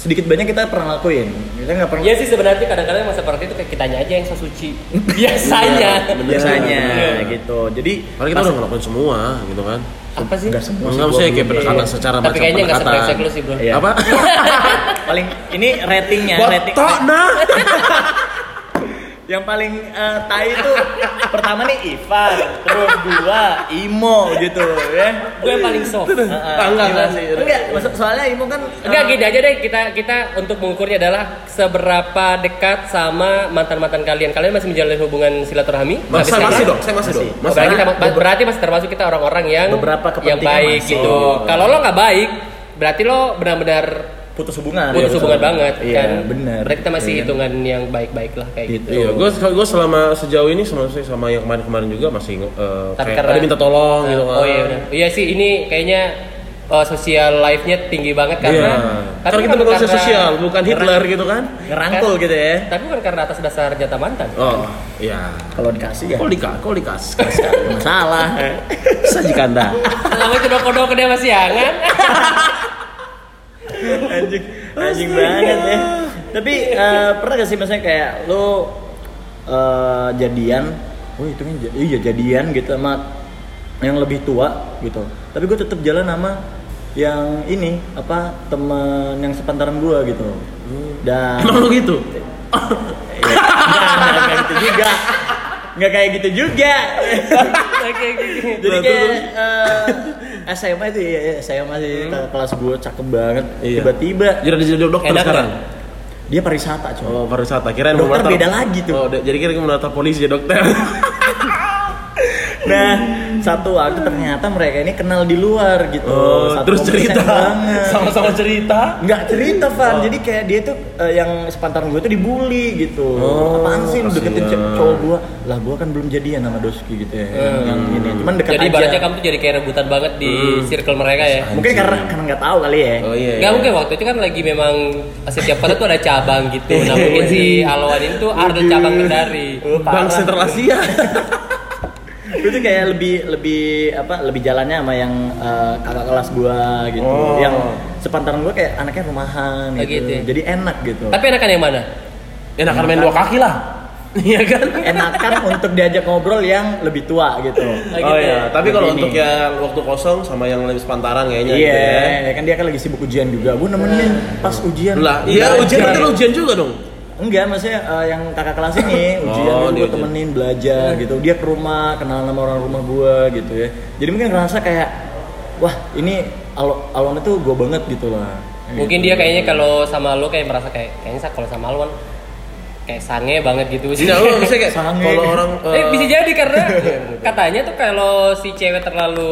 sedikit banyak kita pernah lakuin. Kita nggak pernah. Iya sih sebenarnya kadang-kadang emang seperti itu kayak kitanya aja yang so suci. Biasanya. *laughs* biasanya Iya. gitu. Jadi Karena kita udah ngelakuin semua gitu kan. Apa sih? nggak semua. Enggak sih, usah kayak pendekatan secara Tapi macam kayaknya nggak lu sih bro. Iya. Apa? *laughs* paling ini ratingnya rating Botok nah. *laughs* yang paling eh, tai itu pertama nih Ivan terus gua Imo gitu ya Gue yang paling soft. Heeh. Ah, enggak, enggak sih. enggak soalnya Imo kan Enggak eh, gini aja deh kita kita untuk mengukurnya adalah seberapa dekat sama mantan mantan kalian. Kalian masih menjalin hubungan silaturahmi? Mas, Sampai saya masih sekarang? dong, saya masih dong. Masih. Berarti, kita- berarti masih termasuk kita orang-orang yang Beberapa yang baik masuk. gitu. Kalau lo nggak baik, berarti lo benar-benar putus hubungan putus Iya, hubungan betul. banget iya kan. benar Berarti kita masih Iya. hitungan yang baik-baik lah kayak gitu. Iya, gue gue selama sejauh ini sama sama yang kemarin-kemarin juga masih eh, Tapi kayak karena- ada minta tolong gitu kan. Oh iya udah. Iya sih ini kayaknya uh, sosial life-nya tinggi banget karena Iya. tapi Karena kita bukan karena- sosial, bukan Hitler gitu kan. ngerangkul gitu ya Tapi bukan karena atas dasar jatah mantan. Oh, iya. kalau dikasih ya Kok dikas, kok dikas, masalah sajikan dah. Namanya kedok-kedok dia masih hangat. *laughs* anjing anjing banget ya. Tapi eh, pernah gak sih misalnya kayak lo eh, jadian? Oh itu kan iya jadian gitu sama yang lebih tua gitu. Tapi gue tetap jalan sama yang ini apa teman yang sepantaran gue gitu. Dan Emang lo gitu? Ya, enggak, enggak, enggak gitu juga. Nggak kayak gitu juga. Jadi kayak eh, SMA itu ya SMA sih kakak kelas gue cakep banget Iya. tiba-tiba Jadi jadi dokter Enak sekarang. dia pariwisata coy Oh, pariwisata. Kirain Dokter menata- beda lagi tuh. Oh, jadi kira mau menata polisi ya dokter. *laughs* Nah, satu waktu ternyata mereka ini kenal di luar gitu. Oh, Satu terus cerita. Sama-sama cerita. Nggak cerita, Van. Oh. Jadi kayak dia tuh eh, yang sepantaran gue tuh dibully gitu. Oh, Apaan sih lu deketin cowok gue? Lah gue kan belum jadian sama Doski gitu ya. Yang, yang ini. Cuman dekat Jadi aja. ibaratnya kamu tuh jadi kayak rebutan banget di circle mereka ya. Mungkin karena karena nggak tahu kali ya. Oh iya. Gak iya. mungkin waktu itu kan lagi memang setiap kota tuh ada cabang gitu. Nah *laughs* mungkin si Alwan ini tuh ada cabang Kendari. Oh, Bang parah. Sentral Asia. *laughs* gue tuh kayak lebih lebih apa lebih jalannya sama yang eh, kakak kelas gua gitu Oh. yang sepantaran gua kayak anaknya rumahan Oh, gitu. gitu ya? jadi enak gitu Tapi enakan yang mana? Enakan main dua kaki lah. *laughs* Iya kan? enakan untuk diajak ngobrol yang lebih tua gitu Oh, Oh gitu iya, ya? tapi kalau untuk yang waktu kosong sama yang lebih sepantaran kayaknya iya gitu ya. ya kan dia kan lagi sibuk ujian juga gua nemenin pas ujian Lah, iya ujian lo ujian juga dong. Enggak maksudnya eh, yang kakak kelas ini *coughs* ujian Oh, gue temenin belajar gitu. Dia ke rumah kenal sama orang rumah gua gitu ya. Jadi mungkin ngerasa kayak wah ini Al Alwan itu gua banget gitu lah. Mungkin dia kayaknya kalau sama lo kayak merasa kayak kayaknya kalau sama Alwan kayak sange banget gitu. Sih. Enggak, lo misalnya kayak Sange. kalau orang *laughs* Eh, bisa jadi karena katanya tuh kalau si cewek terlalu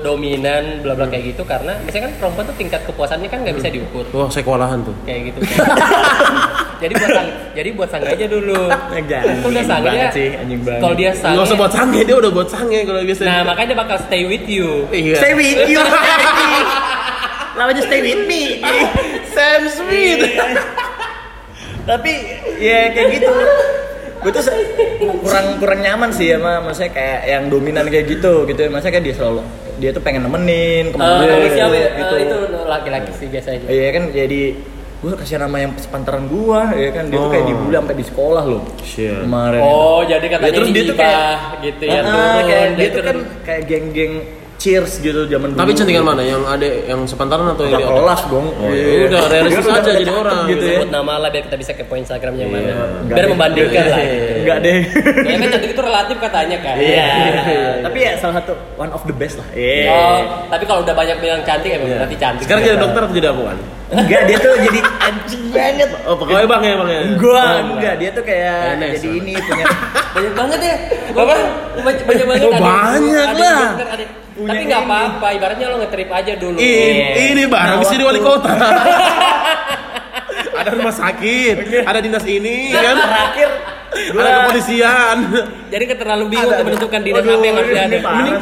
dominan bla bla kayak gitu karena misalnya kan perempuan tuh tingkat kepuasannya kan nggak bisa diukur. Wah, saya kewalahan tuh. kayak gitu. *laughs* jadi buat sang, jadi buat sange aja dulu. Enggak, Itu udah sange banget ya. sih, anjing banget. Kalau dia sange, Enggak usah buat sange, dia udah buat sange kalau biasa. nah makanya dia bakal stay with you. Iya. Stay with you. *laughs* Namanya stay with me. Sam Smith. Tapi ya kayak gitu. Gue tuh kurang kurang nyaman sih sama maksudnya kayak yang dominan kayak gitu gitu. Maksudnya kayak dia selalu dia tuh pengen nemenin ke mana ya? gitu. Eh, itu laki-laki sih biasanya. Iya kan jadi gue kasih nama yang sepantaran gua ya kan dia tuh kayak Oh. dibully sampai di sekolah loh Shit. kemarin Oh, jadi katanya Ya, terus dia tuh kayak gitu ya. Turun, kayak dia dia tuh kan kayak geng-geng cheers gitu zaman dulu Tapi cantikan mana? Yang ada yang sepantaran atau yang kelas dong. Oh, ya udah, realistis aja jadi orang, gitu ya. Sebut nama lah biar kita bisa kepo Instagramnya Iya. mana. Enggak Biar deh. membandingkan lah. Enggak deh. Ya kan cantik itu relatif katanya kan. Iya. Tapi ya salah satu one of the best lah. Iya. Oh, tapi kalau udah banyak bilang cantik ya Iya. berarti cantik. Sekarang jadi dokter atau jadi apaan? Enggak, dia tuh jadi anjing banget. Oh, pegawai bang ya bang ya? Gua Oh, enggak, dia tuh kayak PNS, jadi ini punya *laughs* banyak banget ya. Apa? Banyak, banyak banget. Oh, ada banyak ada lah. ada Punya Tapi nggak apa-apa, ibaratnya lo ngetrip aja dulu. Ini, ini bang, Nah, jadi wali kota. *laughs* ada rumah sakit, ada dinas ini, Dan kan? terakhir Gua- ada kepolisian. Jadi terlalu bingung Ada, untuk menentukan Waduh, apa yang harus ada.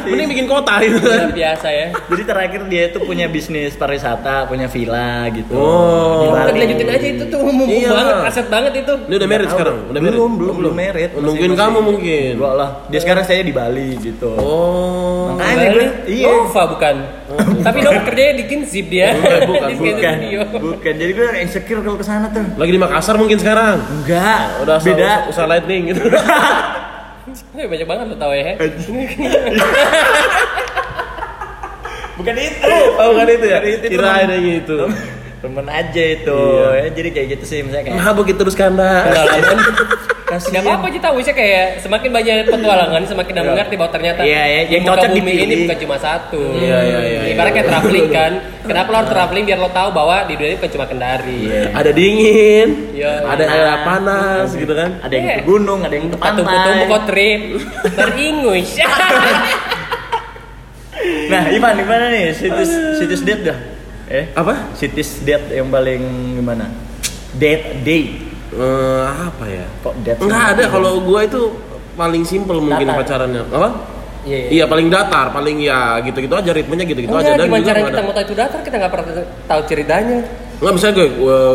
Mending, bikin kota itu. Luar biasa ya. Jadi terakhir dia itu punya bisnis pariwisata, punya villa gitu. Oh. Dilanjutin aja itu tuh mumpung Iya. banget, aset banget itu. Ini udah married Tahu. sekarang? Udah married? belum, belum, belum merit. Oh, nungguin kamu mungkin. Enggak lah. Dia sekarang saya di Bali gitu. Oh. Makanya gue, iya. Nova bukan. Tapi Nova kerjanya di Kinzip dia. bukan, Bukan, bukan. Jadi gue insecure kalau ke sana tuh. Lagi di Makassar mungkin sekarang. Enggak, Udah usaha, beda. Usaha lightning gitu. *laughs* Banyak banget lo tau ya. Bukan itu. oh bukan itu ya? Kirain yang itu. Temen aja itu. Iya. Ya, jadi kayak gitu sih misalnya kayak. Nah begitu terus kanda. Pengalaman. *laughs* Kasian. Gak apa-apa kita wisnya kayak semakin banyak petualangan semakin dah mengerti bahwa ternyata Iya, iya, di yang muka cocok bumi dipilih. ini bukan cuma satu. Iya, iya, iya, Ibarat iya. kayak traveling kan. Kenapa lo harus traveling biar lo tahu bahwa di dunia ini bukan cuma kendari. Iya. Ada dingin, Iya. ada air panas gitu kan. Ada yang ke gunung, ada yang ke pantai. tumbuh kau trip teringus. *laughs* Nah, Ivan gimana nih situs situs date dah? Eh, Apa? situs date yang paling gimana? Date date. Eh, apa ya? Kok date? Enggak ada kalau gua itu paling simpel mungkin Datar. pacarannya. Apa? Iya, iya. Iya paling datar, paling ya gitu-gitu aja ritmenya gitu-gitu aja dan gimana cara kita mau tahu itu datar kita nggak pernah tahu ceritanya. Nggak bisa gue,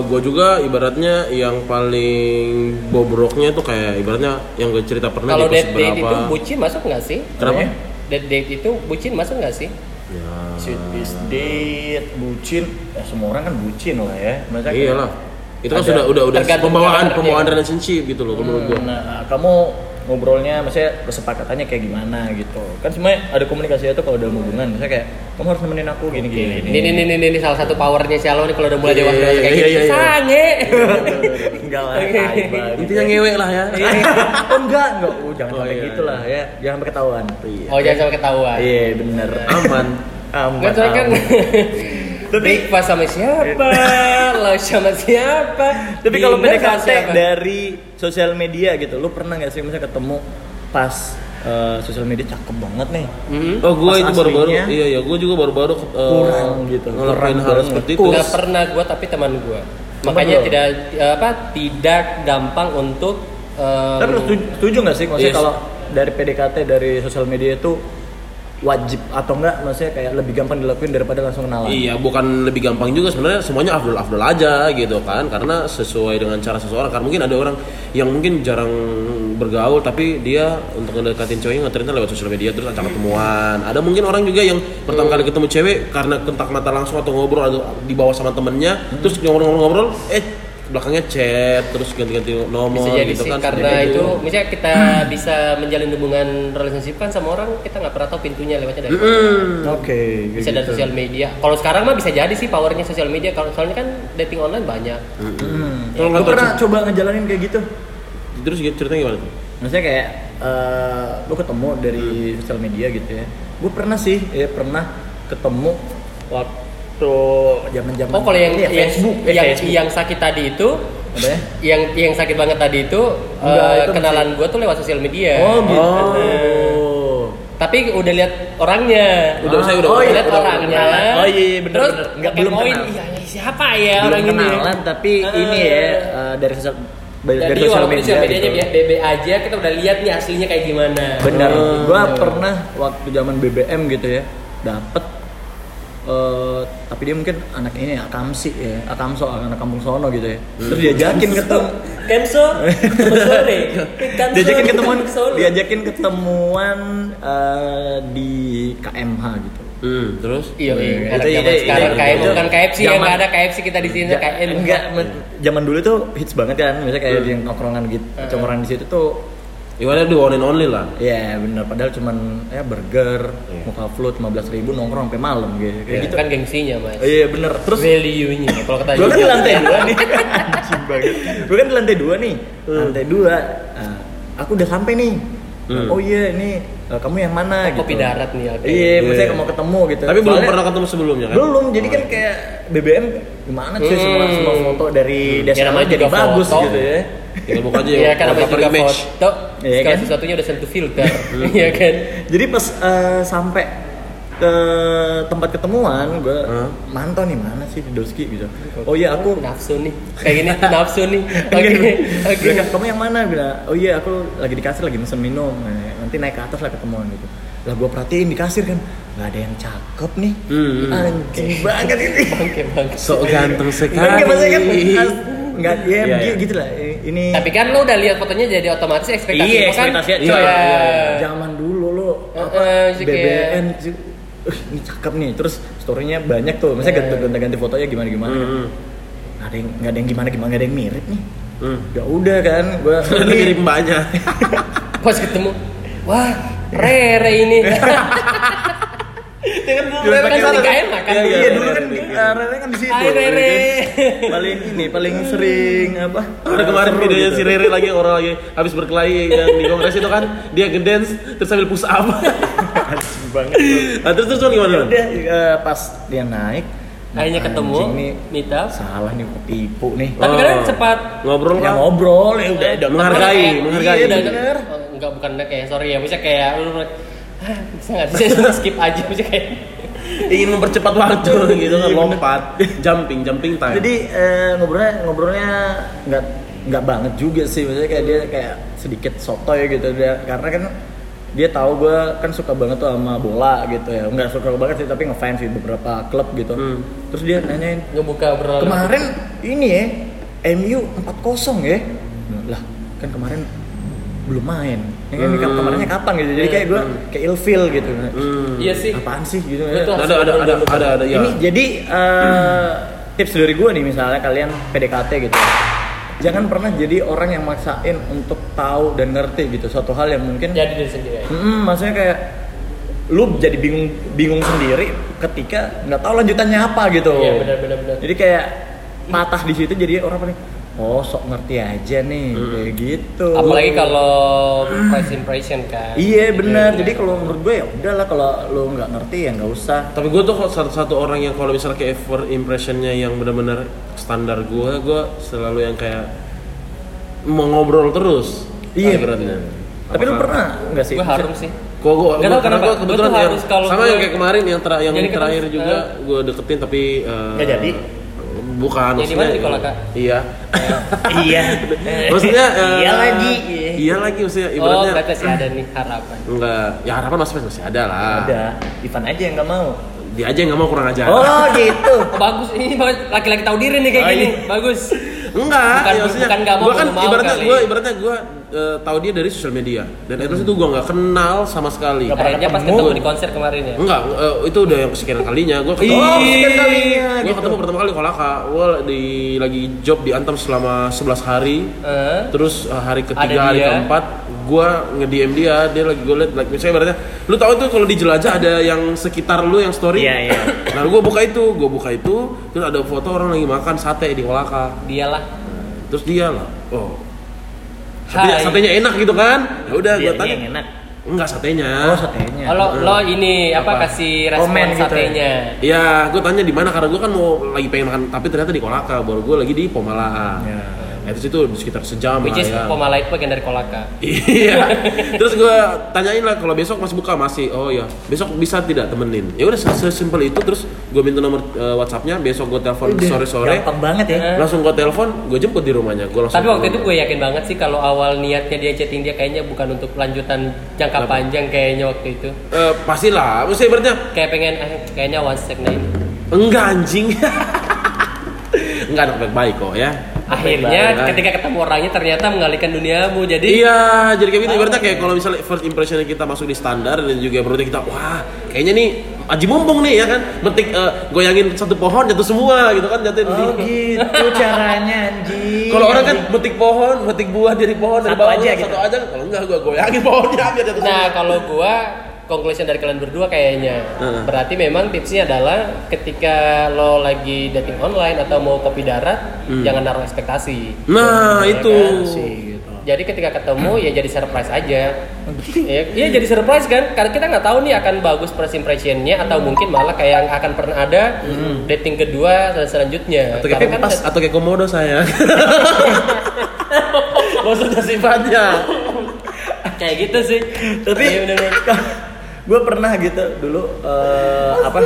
gua juga ibaratnya yang paling bobroknya tuh kayak ibaratnya yang gue cerita pernah Kalau date date itu bucin masuk nggak sih? Kenapa? Date date itu bucin masuk nggak sih? Ya. Situs date, bucin. Ya, semua orang kan bucin lah ya. Masa kayak- Iyalah. Itu kan sudah udah udah pembawaan pembawaan relationship gitu loh menurut gua. Nah, kamu ngobrolnya maksudnya kesepakatannya kayak gimana gitu. Kan semuanya ada komunikasi itu kalau dalam hubungan. Misalnya kayak kamu harus nemenin aku gini gini. Ini ini ini, ini, salah satu powernya si Alo nih kalau udah mulai Iya, dewasa iya, kayak iya, gitu. iya, iya. Sange. Enggak lah. Intinya ngewe lah ya. oh enggak, enggak. Oh, jangan Oh, sampai iya, gitu lah ya. Jangan sampai ketahuan. Iya. Oh jangan sampai ketahuan. Iya, bener. Aman. Nggak soalnya kan. *laughs* Tapi- breakfast sama siapa? *laughs* Lo sama siapa? Tapi kalau PDKT dari sosial media gitu, lu pernah nggak sih misalnya ketemu pas eh, sosial media cakep banget nih? Hmm? Oh, gue Pas itu baru-baru, iya iya, gue juga baru-baru uh, kurang gitu, ngelakuin kurang hal seperti itu. Nggak pernah gua tapi teman gua. Makanya lo? tidak apa tidak gampang untuk em, Tapi setuju nggak sih maksudnya Yes. kalau dari PDKT dari sosial media itu wajib atau enggak maksudnya kayak lebih gampang dilakuin daripada langsung kenalan? Iya, bukan lebih gampang juga sebenarnya semuanya afdol-afdol aja gitu kan. Karena sesuai dengan cara seseorang kan mungkin ada orang yang mungkin jarang bergaul tapi dia untuk ngedekatin ceweknya nggak ternyata lewat sosial media terus acak ketemuan. Ada mungkin orang juga yang pertama kali ketemu cewek karena kontak mata langsung atau ngobrol atau di bawah sama temennya terus ngobrol-ngobrol eh belakangnya chat terus ganti-ganti nomor bisa jadi gitu sih kan karena Jadi itu misalnya kita *clears throat* bisa menjalin hubungan relationship kan sama orang kita nggak pernah tahu pintunya lewatnya dari. Hmm. Oke, kayak bisa dari gitu. sosial media kalau sekarang mah bisa jadi sih powernya sosial media kalau soalnya kan dating online banyak Hmm. Lu nggak tahu pernah coba ngejalanin kayak gitu? terus gitu ceritanya gimana tuh Maksudnya kayak eh, lu ketemu dari sosial media gitu ya. Gue pernah sih, ya pernah ketemu waktu zaman-zaman oh kalau yang yang Facebook, eh, yang, Facebook. yang sakit tadi itu Apa ya? yang yang sakit banget tadi itu Enggak, eh, itu kenalan gue tuh lewat sosial media Oh gitu. Oh. tapi udah lihat orangnya Udah, saya udah- oh, iya, lihat udah orangnya. Oh iya, iya, bener, terus bener. Nggak, belum kenal. iya siapa ya belum orang ini kenalan tapi Eh. ini ya eh, dari sosial dari jadi sosial media sosial medianya gitu. BB aja kita udah lihat nih aslinya kayak gimana Benar. Oh, gua iya. pernah waktu zaman BBM gitu ya, dapet eh tapi dia mungkin anak ini ya, Akamsi ya, Akamso, anak kampung sono gitu ya. Terus diajakin ketemu. Sore. Kenso, diajakin ketemuan diajakin ketemuan eh, di KMH gitu. hmm, terus? Iya, iya. Itu- Anak itu- itu- sekarang. kayak itu bukan KFC ya, nggak ada KFC kita di sini Ja- enggak men- zaman dulu tuh hits banget kan misalnya kayak di nongkrongan gitu nongkrongan di situ tuh Ibaratnya di one and only lah. Ya bener. Padahal cuman ya burger Iya. muka float 15.000 ribu nongkrong sampai malam gitu. Kayak Itu gitu. kan gengsinya mas. iya bener. Terus Value-nya kalau kata gue kan di Jogja. lantai dua nih. *laughs* Gue kan di lantai dua nih. Lantai dua Nah, aku udah sampai nih Hmm. oh iya ini eh, kamu yang mana gitu Kopi darat nih, oke. iya maksudnya mau ketemu gitu tapi belum Soalnya- pernah ketemu sebelumnya kan belum jadi kan kayak BBM gimana sih semua Hmm. semua foto dari Ya, desa namanya jadi bagus foto. gitu ya tinggal buka aja Iya kan namanya juga image. foto. Iya kan? sesuatunya udah sentuh filter. Iya kan. jadi pas eh, sampai ke tempat ketemuan gue Hah? mantau nih mana sih Doski gitu oh iya aku nafsu nih kayak gini *laughs* nafsu nih oke Oke, oke Bilang, kamu yang mana? Bilang, oh iya aku lagi di kasir lagi mesen minum. Nah, Nanti naik ke atas lah ketemuan gitu. Lah gua perhatiin di kasir kan nggak ada yang cakep nih. Hmm. Anjing banget ini. *laughs* oke bang Sok ganteng sekali. Enggak maksudnya kan as- nggak ya Iya, gitu, iya. gitu lah. Ini tapi kan lo udah lihat fotonya jadi otomatis ekspektasi iya lo kan Iya, coy. iya, Zaman dulu lo apa kayak- BBN sih. Uh, ini cakep nih. Terus storynya banyak tuh. Misalnya Eh. ganti-ganti fotonya gimana-gimana. Hmm. Nggak ada yang nggak ada yang gimana gimana nggak ada yang mirip nih. Hmm. Ya udah kan, gua *laughs* Ternyata mirip mbaknya. *laughs* pas ketemu wah Rere ini *laughs* Dulu Dulu Rere kan kan sering sana. gak enak kan Iya, Iya, iya, dulu kan iya. Rere kan di situ. Hai, Rere. paling ini paling sering apa? Ada kemarin seru videonya gitu. si Rere lagi orang lagi habis berkelahi yang di kongres itu kan dia ngedance terus sambil push up. Banget. Nah, terus terus gimana? Ya udah uh, pas dia naik akhirnya ketemu anjing nih up salah nih ketipu nih. tapi kan Oh. sempat Ngobrol Ya kan? ngobrol ya udah udah Menghargai, Kayak- menghargai. iya, Iya, enggak bukan kayak sorry ya bisa kayak lu bisa nggak sih? *laughs* Skip aja bisa kayak Ingin mempercepat waktu gitu kan lompat, jumping, jumping time. Jadi eh, ngobrolnya ngobrolnya nggak nggak banget juga sih, maksudnya kayak dia kayak sedikit sotoy gitu. Dia karena kan dia tahu gue kan suka banget tuh sama bola gitu ya. Nggak suka banget sih tapi ngefans di beberapa klub gitu. Hmm. terus dia nanyain ngebuka obrolan kemarin ini ya MU 4-0 ya? Lah kan kemarin belum main ya kan Hmm. kemarinnya kapan gitu jadi kayak gue kayak ilfeel gitu Hmm. iya sih apaan sih gitu Betul. Ada ada ada ada ada ya. ini jadi eh, tips dari gue nih misalnya kalian PDKT gitu jangan pernah jadi orang yang maksain untuk tahu dan ngerti gitu suatu hal yang mungkin jadi diri sendiri aja. Mm, maksudnya kayak lu jadi bingung bingung sendiri ketika nggak tahu lanjutannya apa gitu iya benar benar benar jadi kayak patah di situ jadi orang paling oh sok ngerti aja nih kayak gitu apalagi kalau first impression kan iya benar jadi kalau menurut gue ya udahlah kalau lu nggak ngerti ya nggak usah Tapi gue tuh kok satu-satu orang yang kalau misalnya kayak first impressionnya yang benar-benar standar gue, gue selalu yang kayak mau ngobrol terus. Iya. ibaratnya. tapi lu Apakah- pernah nggak sih gue harum sih Kok gue, Nggak tahu kenapa. gue Gua kebetulan yang- harus kalau sama gua- yang kayak kemarin yang, ter- yang terakhir juga eh. gue deketin tapi eh, Nggak jadi? Bukan. Yang di mana, di Kolaka? Iya. *laughs* iya maksudnya eh, Iya lagi. Iya lagi maksudnya oh ibaratnya. berarti masih ada nih harapan Enggak, ya harapan masih masih ada lah. ada Ivan aja yang nggak mau Dia aja yang nggak mau kurang ajar. oh gitu oh, *laughs* bagus ini bagus. laki-laki tahu diri nih kayak Oh, gini iya. bagus Enggak, Bukan- ya maksudnya bukan nggak mau, gua kan ibaratnya gue ibaratnya gue tahu dia dari sosial media dan terus itu gue nggak kenal sama sekali. Pernah kayaknya pas ketemu. di konser kemarin ya Enggak, eh, itu udah yang kesekian kalinya. Gue ketemu, Oh, kesekian kalinya, Gue gitu. ketemu pertama kali Kolaka. Gue di lagi job di Antam selama 11 hari. Eh, Terus eh, hari Ada ketiga, hari dia. keempat, gue nge-DM dia, dia lagi gue liat, like, misalnya ibaratnya, lu tahu tuh kalau di jelajah ada yang sekitar lu yang story. Iya, iya. *clears throat* Nah, gue buka itu, gue buka itu, terus ada foto orang lagi makan sate di Kolaka. dialah Terus dia lah, oh, satenya, Hai. satenya enak gitu kan? Ya udah, gue Dianya tanya, yang enak enggak satenya. oh satenya Oh, lo, lo ini apa, Apa? kasih respon Komen gitu ya? satenya Iya, gue tanya di mana karena gue kan mau lagi pengen makan, tapi ternyata di Kolaka, baru gue lagi di Pomalaan. Ya. Nah, itu sekitar sejam which lah is ya. Pomala itu bagian dari Kolaka Iya. Terus gue tanyain lah kalau besok masih buka masih. Oh ya, besok bisa tidak temenin? Ya udah sesimpel itu terus gue minta nomor eh, WhatsAppnya, besok gue telepon sore-sore. gampang banget ya Langsung gue telepon, gue jemput di rumahnya. Gue langsung. tapi waktu itu gue yakin banget sih kalau awal niatnya dia chatting dia kayaknya bukan untuk lanjutan jangka Kenapa? panjang kayaknya waktu itu Eh, pastilah, maksudnya ibaratnya kayak pengen eh, kayaknya one sec nah ini enggak anjing. *laughs* enggak anak baik-baik kok ya. Akhirnya Baik-baik. ketika ketemu orangnya ternyata mengalihkan duniamu jadi Iya, jadi kayak gitu. Ibaratnya kayak kalau misalnya first impressionnya kita masuk di standar dan juga berarti kita, wah, kayaknya nih aji mumpung nih ya kan, metik eh, goyangin satu pohon jatuh semua gitu kan jatuhin oh di- gitu caranya anjing Kalau orang kan metik pohon, metik buah dari pohon dari Satu bawah aja satu gitu. aja. Kalau enggak gua goyangin pohonnya biar jatuh nah kalau gua conclusion dari kalian berdua kayaknya Heeh. berarti memang tipsnya adalah ketika lo lagi dating online atau mau kopi darat jangan naruh ekspektasi Nah, Ya itu. kan? sih gitu jadi ketika ketemu ya jadi surprise aja *laughs* ya, iya jadi surprise kan karena kita nggak tahu nih akan bagus first impressionnya atau mungkin malah kayak yang akan pernah ada dating kedua dan selanjutnya Atau kayak Karena kan atau kayak komodo saya. *laughs* Maksudnya sifatnya. kayak gitu sih tapi. *laughs* gue pernah gitu dulu eh, apa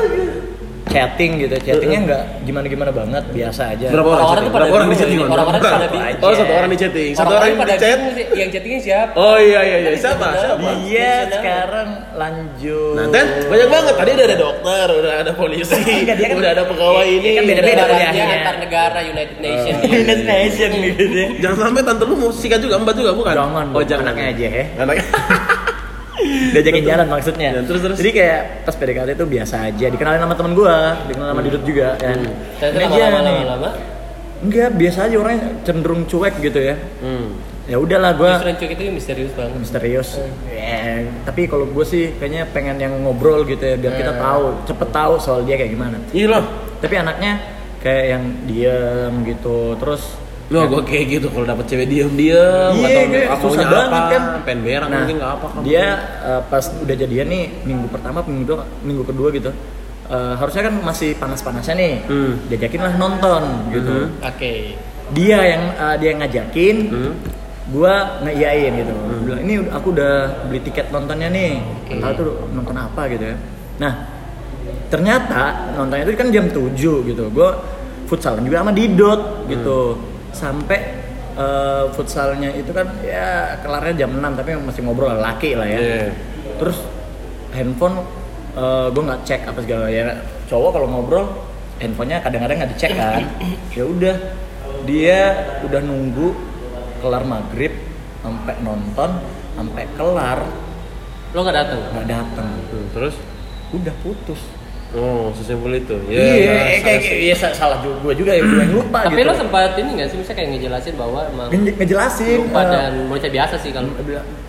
chatting gitu chattingnya nggak gimana gimana banget biasa aja Berapa orang tuh pada Berapa orang di chatting? ini. Orang-orang Berapa? pada bingung. Oh, satu orang di chatting. Satu orang di chat. yang chattingnya siapa? Oh iya iya iya. Siapa? Siapa? iya sekarang lanjut Nah, Ten, banyak banget. Tadi udah ada dokter, udah ada polisi, dia kan- udah ada pegawai ini. kan beda-beda udah ada- kuliahnya. Negaranya antar negara United Nation. *laughs* United Nation gitu Jangan sampai tante lu mau sikat juga, mbak juga bukan? Jangan, Oh jangan. anaknya aja ya. Anaknya. Diajakin jalan maksudnya Ya, terus, terus? jadi kayak pas PDKT itu biasa aja dikenalin sama temen gua dikenal sama Didut juga kan Ternyata Ini aja nih. enggak biasa aja orangnya cenderung cuek gitu ya Hmm. ya udahlah yang cuek itu misterius banget. misterius Ya, tapi kalau gue sih kayaknya pengen yang ngobrol gitu ya biar kita Eh. tahu cepet tahu soal dia kayak gimana Iya lah. tapi anaknya kayak yang diem gitu terus Loh, gua kayak gitu kalau dapet cewek diem-diem, nggak Iya, tahu kayak apa susah maunya banget apa, kan. pengen berak Nah, mungkin nggak apa kamu. Dia eh, pas udah jadian nih minggu pertama, minggu kedua, minggu kedua gitu. eh, harusnya kan masih panas-panasnya nih. Hmm. Diajakin lah nonton gitu. Mhm. Oke. Dia yang eh, dia yang ngajakin, Hmm. gua ngeiyain gitu. Gua bilang, ini aku udah beli tiket nontonnya nih. Oke. Tahu tuh nonton apa gitu ya. Nah, ternyata nontonnya itu kan jam 7 gitu. Gua futsalan juga sama Didot gitu. Sampai eh, futsalnya itu kan ya kelarnya jam 6 tapi masih ngobrol laki lah ya. Iya. Terus handphone gue nggak cek apa segala ya cowok kalau ngobrol handphonenya kadang-kadang nggak dicek kan ya udah dia udah nunggu kelar maghrib sampai nonton sampai kelar Lo nggak datang? nggak datang Terus? udah putus Oh, sesimpel itu. Ya, iya nah, kayak kayak iya sa- salah juga gue juga yang gue yang lupa Tapi gitu lo sempat ini nggak sih, misalnya kayak ngejelasin bahwa emang Nge- ngejelasin lupa eh, dan bocah biasa sih kalau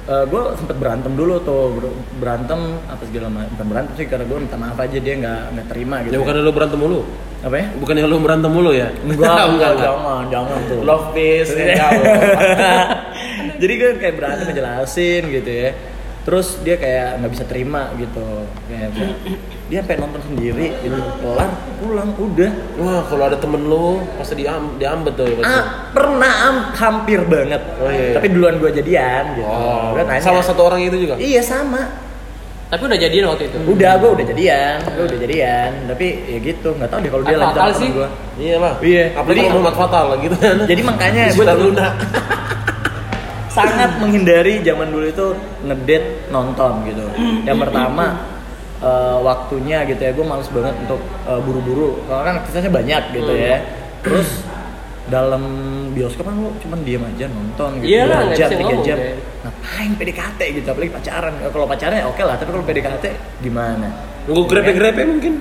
gue sempet berantem dulu tuh ber- berantem apa segala macam bukan berantem sih karena gue minta maaf aja dia nggak nggak terima gitu. Ya bukan lu berantem mulu. apa ya? Bukan yang lu berantem mulu ya? enggak *laughs* enggak jangan jangan tuh. Love peace jadi gue kayak berantem ngejelasin gitu ya terus dia kayak nggak bisa terima gitu kayak dia sampai nonton sendiri gitu kelar pulang udah Wah, kalau ada temen lu pasti diam diambet tuh pasti. ah, pernah am- hampir banget Oh, iya, iya. tapi duluan gue jadian gitu Oh, Gua nanya. sama satu orang itu juga? iya sama tapi udah jadian waktu itu. udah gue udah jadian gue udah jadian tapi ya gitu nggak tahu deh kalau dia lanjut fatal sama gue Iya lah. Iya. Apalagi Jadi- kalau Muhammad Fatal lah gitu kan. jadi makanya gue lunak. *laughs* sangat menghindari zaman dulu itu ngedate nonton gitu. Yang pertama eh, waktunya gitu ya, gue males banget untuk eh, buru-buru. Karena kan aktivitasnya banyak gitu ya. Terus dalam bioskop kan lo cuman diem aja nonton gitu. Iyalah, jam, tiga ngomong, jam. ya. Ngapain PDKT gitu, apalagi pacaran. Kalau pacaran ya oke lah, tapi kalau PDKT gimana? Nunggu grepe-grepe mungkin.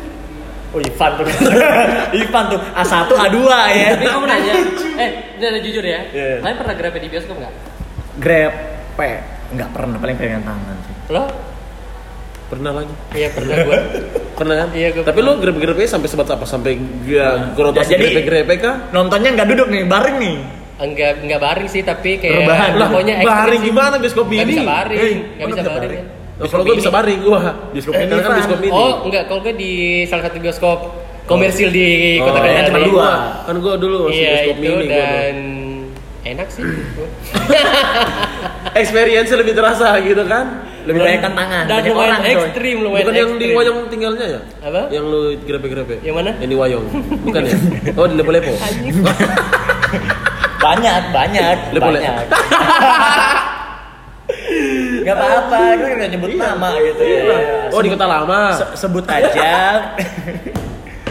Oh Ivan tuh, *laughs* Ivan tuh A1 A2 ya. Tapi kamu nanya, *laughs* eh, jujur ya, Iya. kalian pernah grab di bioskop nggak? Grab, P, nggak pernah paling pegangan tangan sih. Lo? Pernah lagi. Iya pernah gue. Pernah kan? Iya, gua Tapi lu grepe-grepe sampai sebat apa? Sampai gak konotasi Ya, jadi- grepe-grepe kah? Nontonnya nggak duduk nih, bareng nih. Enggak enggak baring sih tapi kayak Rebahan. Lah, pokoknya ekstrim baring gimana bioskop ini? bisa baring, Eh, nggak mana bisa baring. baring? Oh, kalau gue bisa baring gua. Bioskop ini, kan bioskop ini. Oh, enggak, kalau gue di salah satu bioskop komersil di Oh, Kota iya, Kendari. cuma dua. Kan gua dulu masih Iya, bioskop itu mini gua dan enak sih. *laughs* Experience lebih terasa gitu kan? Lebih banyak tantangan, Dan banyak orang coy. ekstrim, lumayan Bukan yang di. Wayang tinggalnya ya? Apa? Yang lu grepe-grepe? Yang mana? Yang di Wayang. Bukan ya? *laughs* Oh, di Lepo-Lepo. *laughs* Banyak, banyak, boleh. banyak. Gak apa-apa, gue kan nggak nyebut nama gitu ya. Oh, di Kota Lama. Se- sebut aja.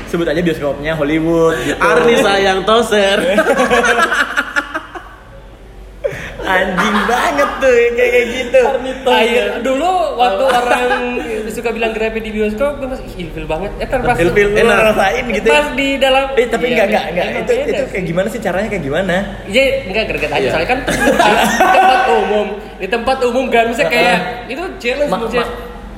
sebut aja bioskopnya Hollywood gitu. Arni sayang toser. Anjing banget tuh kayak kayak gitu. Akhir dulu waktu orang *laughs* suka bilang grab di bioskop, gue masih "Ih, ilfil banget. Eh terpas Ilfil lu Enak. ngerasain gitu. ya. Pas di dalam Eh tapi Iya, enggak enggak enggak itu itu sih. kayak gimana sih caranya kayak gimana? Iya, enggak greget aja. Iya. Soalnya kan tempat, tempat umum. Di tempat umum kan misalnya kayak itu challenge Ma, maksudnya. ma,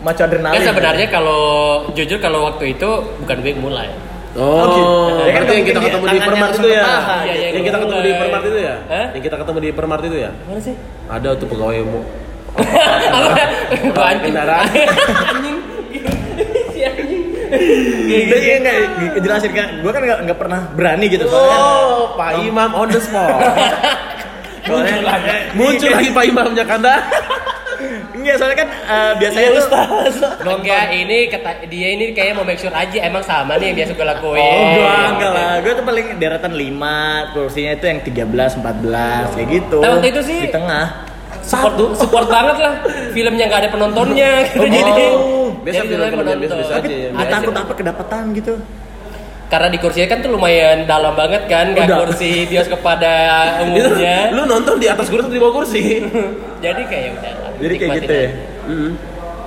maco adrenalin. Kan sebenarnya kalau jujur kalau waktu itu bukan gue mulai. Oh, gitu. Ya kan berarti yang kita mungkin ketemu di Permart itu ya? Iya, iya, Yang kita ketemu di. Permart itu ya? Yang kita ketemu di Permart itu ya? Mana sih? Ada tuh pegawai mu. Anjing. *laughs* Kendaraan. *laughs* Anjing. Si anjing. Gitu ya enggak jelasin kan. Gua kan enggak enggak pernah berani gitu Oh, Pak Imam on the spot. *laughs* Soalnya Muncul lagi Pak Imamnya Kanda. Enggak, soalnya kan eh, biasanya tuh nonton. Enggak, ini kata dia ini kayaknya mau make sure aja emang sama nih yang biasa gue lakuin. Oh, gua enggak lah. Gua tuh paling deretan 5, kursinya itu yang 13, 14 kayak gitu. Nah, waktu itu sih- di tengah. support support banget lah filmnya nggak ada penontonnya gitu Oh, *laughs* jadi biasa jadi film-film penonton. biasa-biasa aja ya. Enggak takut apa kedapatan gitu. Karena di kursinya kan tuh lumayan dalam banget kan nggak Udah. kursi *laughs* bioskop pada Itu, umumnya lu nonton di atas kursi atau di bawah kursi? *laughs* jadi kayak udah lah, Jadi kayak gitu ya. Mm.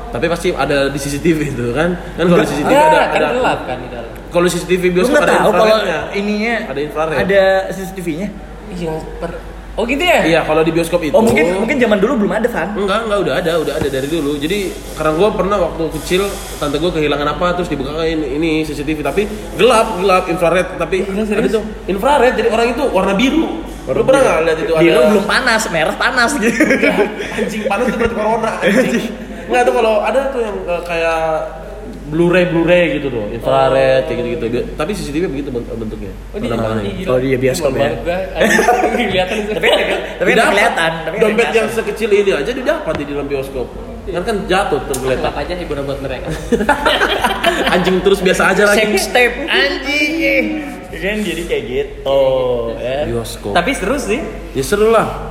Tapi pasti ada di CCTV itu kan? Kan kalau di CCTV ada, kan ada gelap kan di dalam kalau di CCTV bioskop ada tahu kalau infrarednya. ininya Ada infrared. Ada CCTV-nya. iya per oh gitu ya Iya, kalau di bioskop itu. Oh, mungkin mungkin zaman dulu belum ada, Van. Enggak, enggak udah ada, udah ada dari dulu. Jadi karena gue pernah waktu kecil tante gue kehilangan apa terus dibukain ini CCTV tapi gelap, gelap infrared tapi ada tuh infrared jadi orang itu warna biru. Lu pernah nggak lihat itu ada Biru belum panas, merah panas gitu. anjing panas itu berarti corona anjing. Enggak tuh kalau ada tuh yang eh, kayak Blu-ray Blu-ray gitu tuh, infrared kayak gitu-gitu. Tapi CCTV begitu bent- bentuknya. Oh, di, di, Oh, iya, bioskop ya. *laughs* Kelihatan tapi tapi kelihatan, tapi dompet yang sekecil ini aja didapat di dalam bioskop. Kan kan jatuh tergeletak. Aja hiburan buat mereka. *laughs* Anjing terus biasa aja lagi. Sex tape anjing. eh. Kan jadi kayak gitu, ya. Bioskop. Tapi seru sih. Ya seru lah.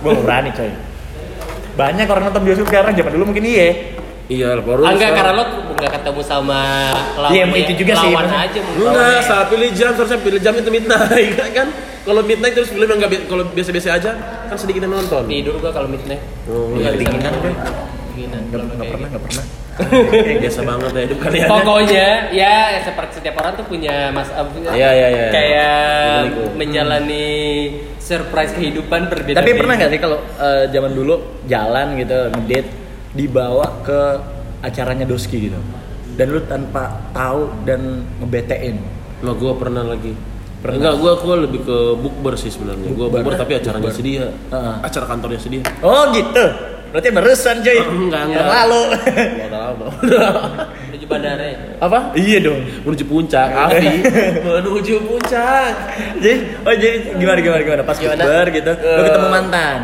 Gua nggak berani, coy. Banyak orang nonton bioskop sekarang, zaman dulu mungkin iya. Iya, baru Ah, enggak karena lo nggak ketemu sama lawan Iya, itu juga sih, lawan aja mungkin. Enggak, saat pilih jam seharusnya pilih jam itu midnight *laughs* kan. Kalau midnight terus film yang nggak bi- kalau biasa-biasa aja kan sedikit yang nonton. tidur gua kalau midnight. Oh, Nggak bisa kedinginan nonton. gue. Kedinginan. Nggak Kalau nggak kayak pernah, gitu. nggak pernah. *laughs* Eh, biasa banget ya hidup kalian. Pokoknya ya seperti setiap orang tuh punya mas Iya, iya, iya. kayak itu. menjalani surprise kehidupan berbeda. Tapi pernah nggak sih kalau eh, zaman dulu jalan gitu ngedate dibawa ke acaranya Doski gitu dan lu tanpa tahu dan ngebetein Nah, gue pernah lagi. Pernah. Enggak, gue gua lebih ke bukber sih sebenarnya. Gue Bukber. tapi acaranya Bukber. sedia. Heeh. Acara kantornya sedia. oh gitu berarti barusan coy *laughs* Enggak, yang enggak. lalu Enggak *laughs* tahu. menuju bandara ya. Apa? iya dong Menuju puncak, Afi. *laughs* Menuju puncak. jadi oh jadi gimana gimana gimana pas Gimana? bukber gitu lu Eh, ketemu mantan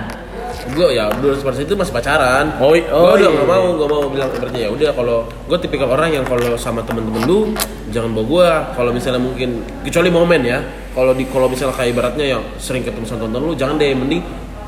gue ya dulu seperti itu masih pacaran. Oh, oh, Gua udah iya. gak mau gak mau bilang seperti ya udah kalau gue tipikal orang yang kalau sama temen-temen lu jangan bawa gue kalau misalnya mungkin kecuali momen ya. Kalau di kalau misalnya kayak ibaratnya yang sering ketemu sama tonton lu jangan deh mending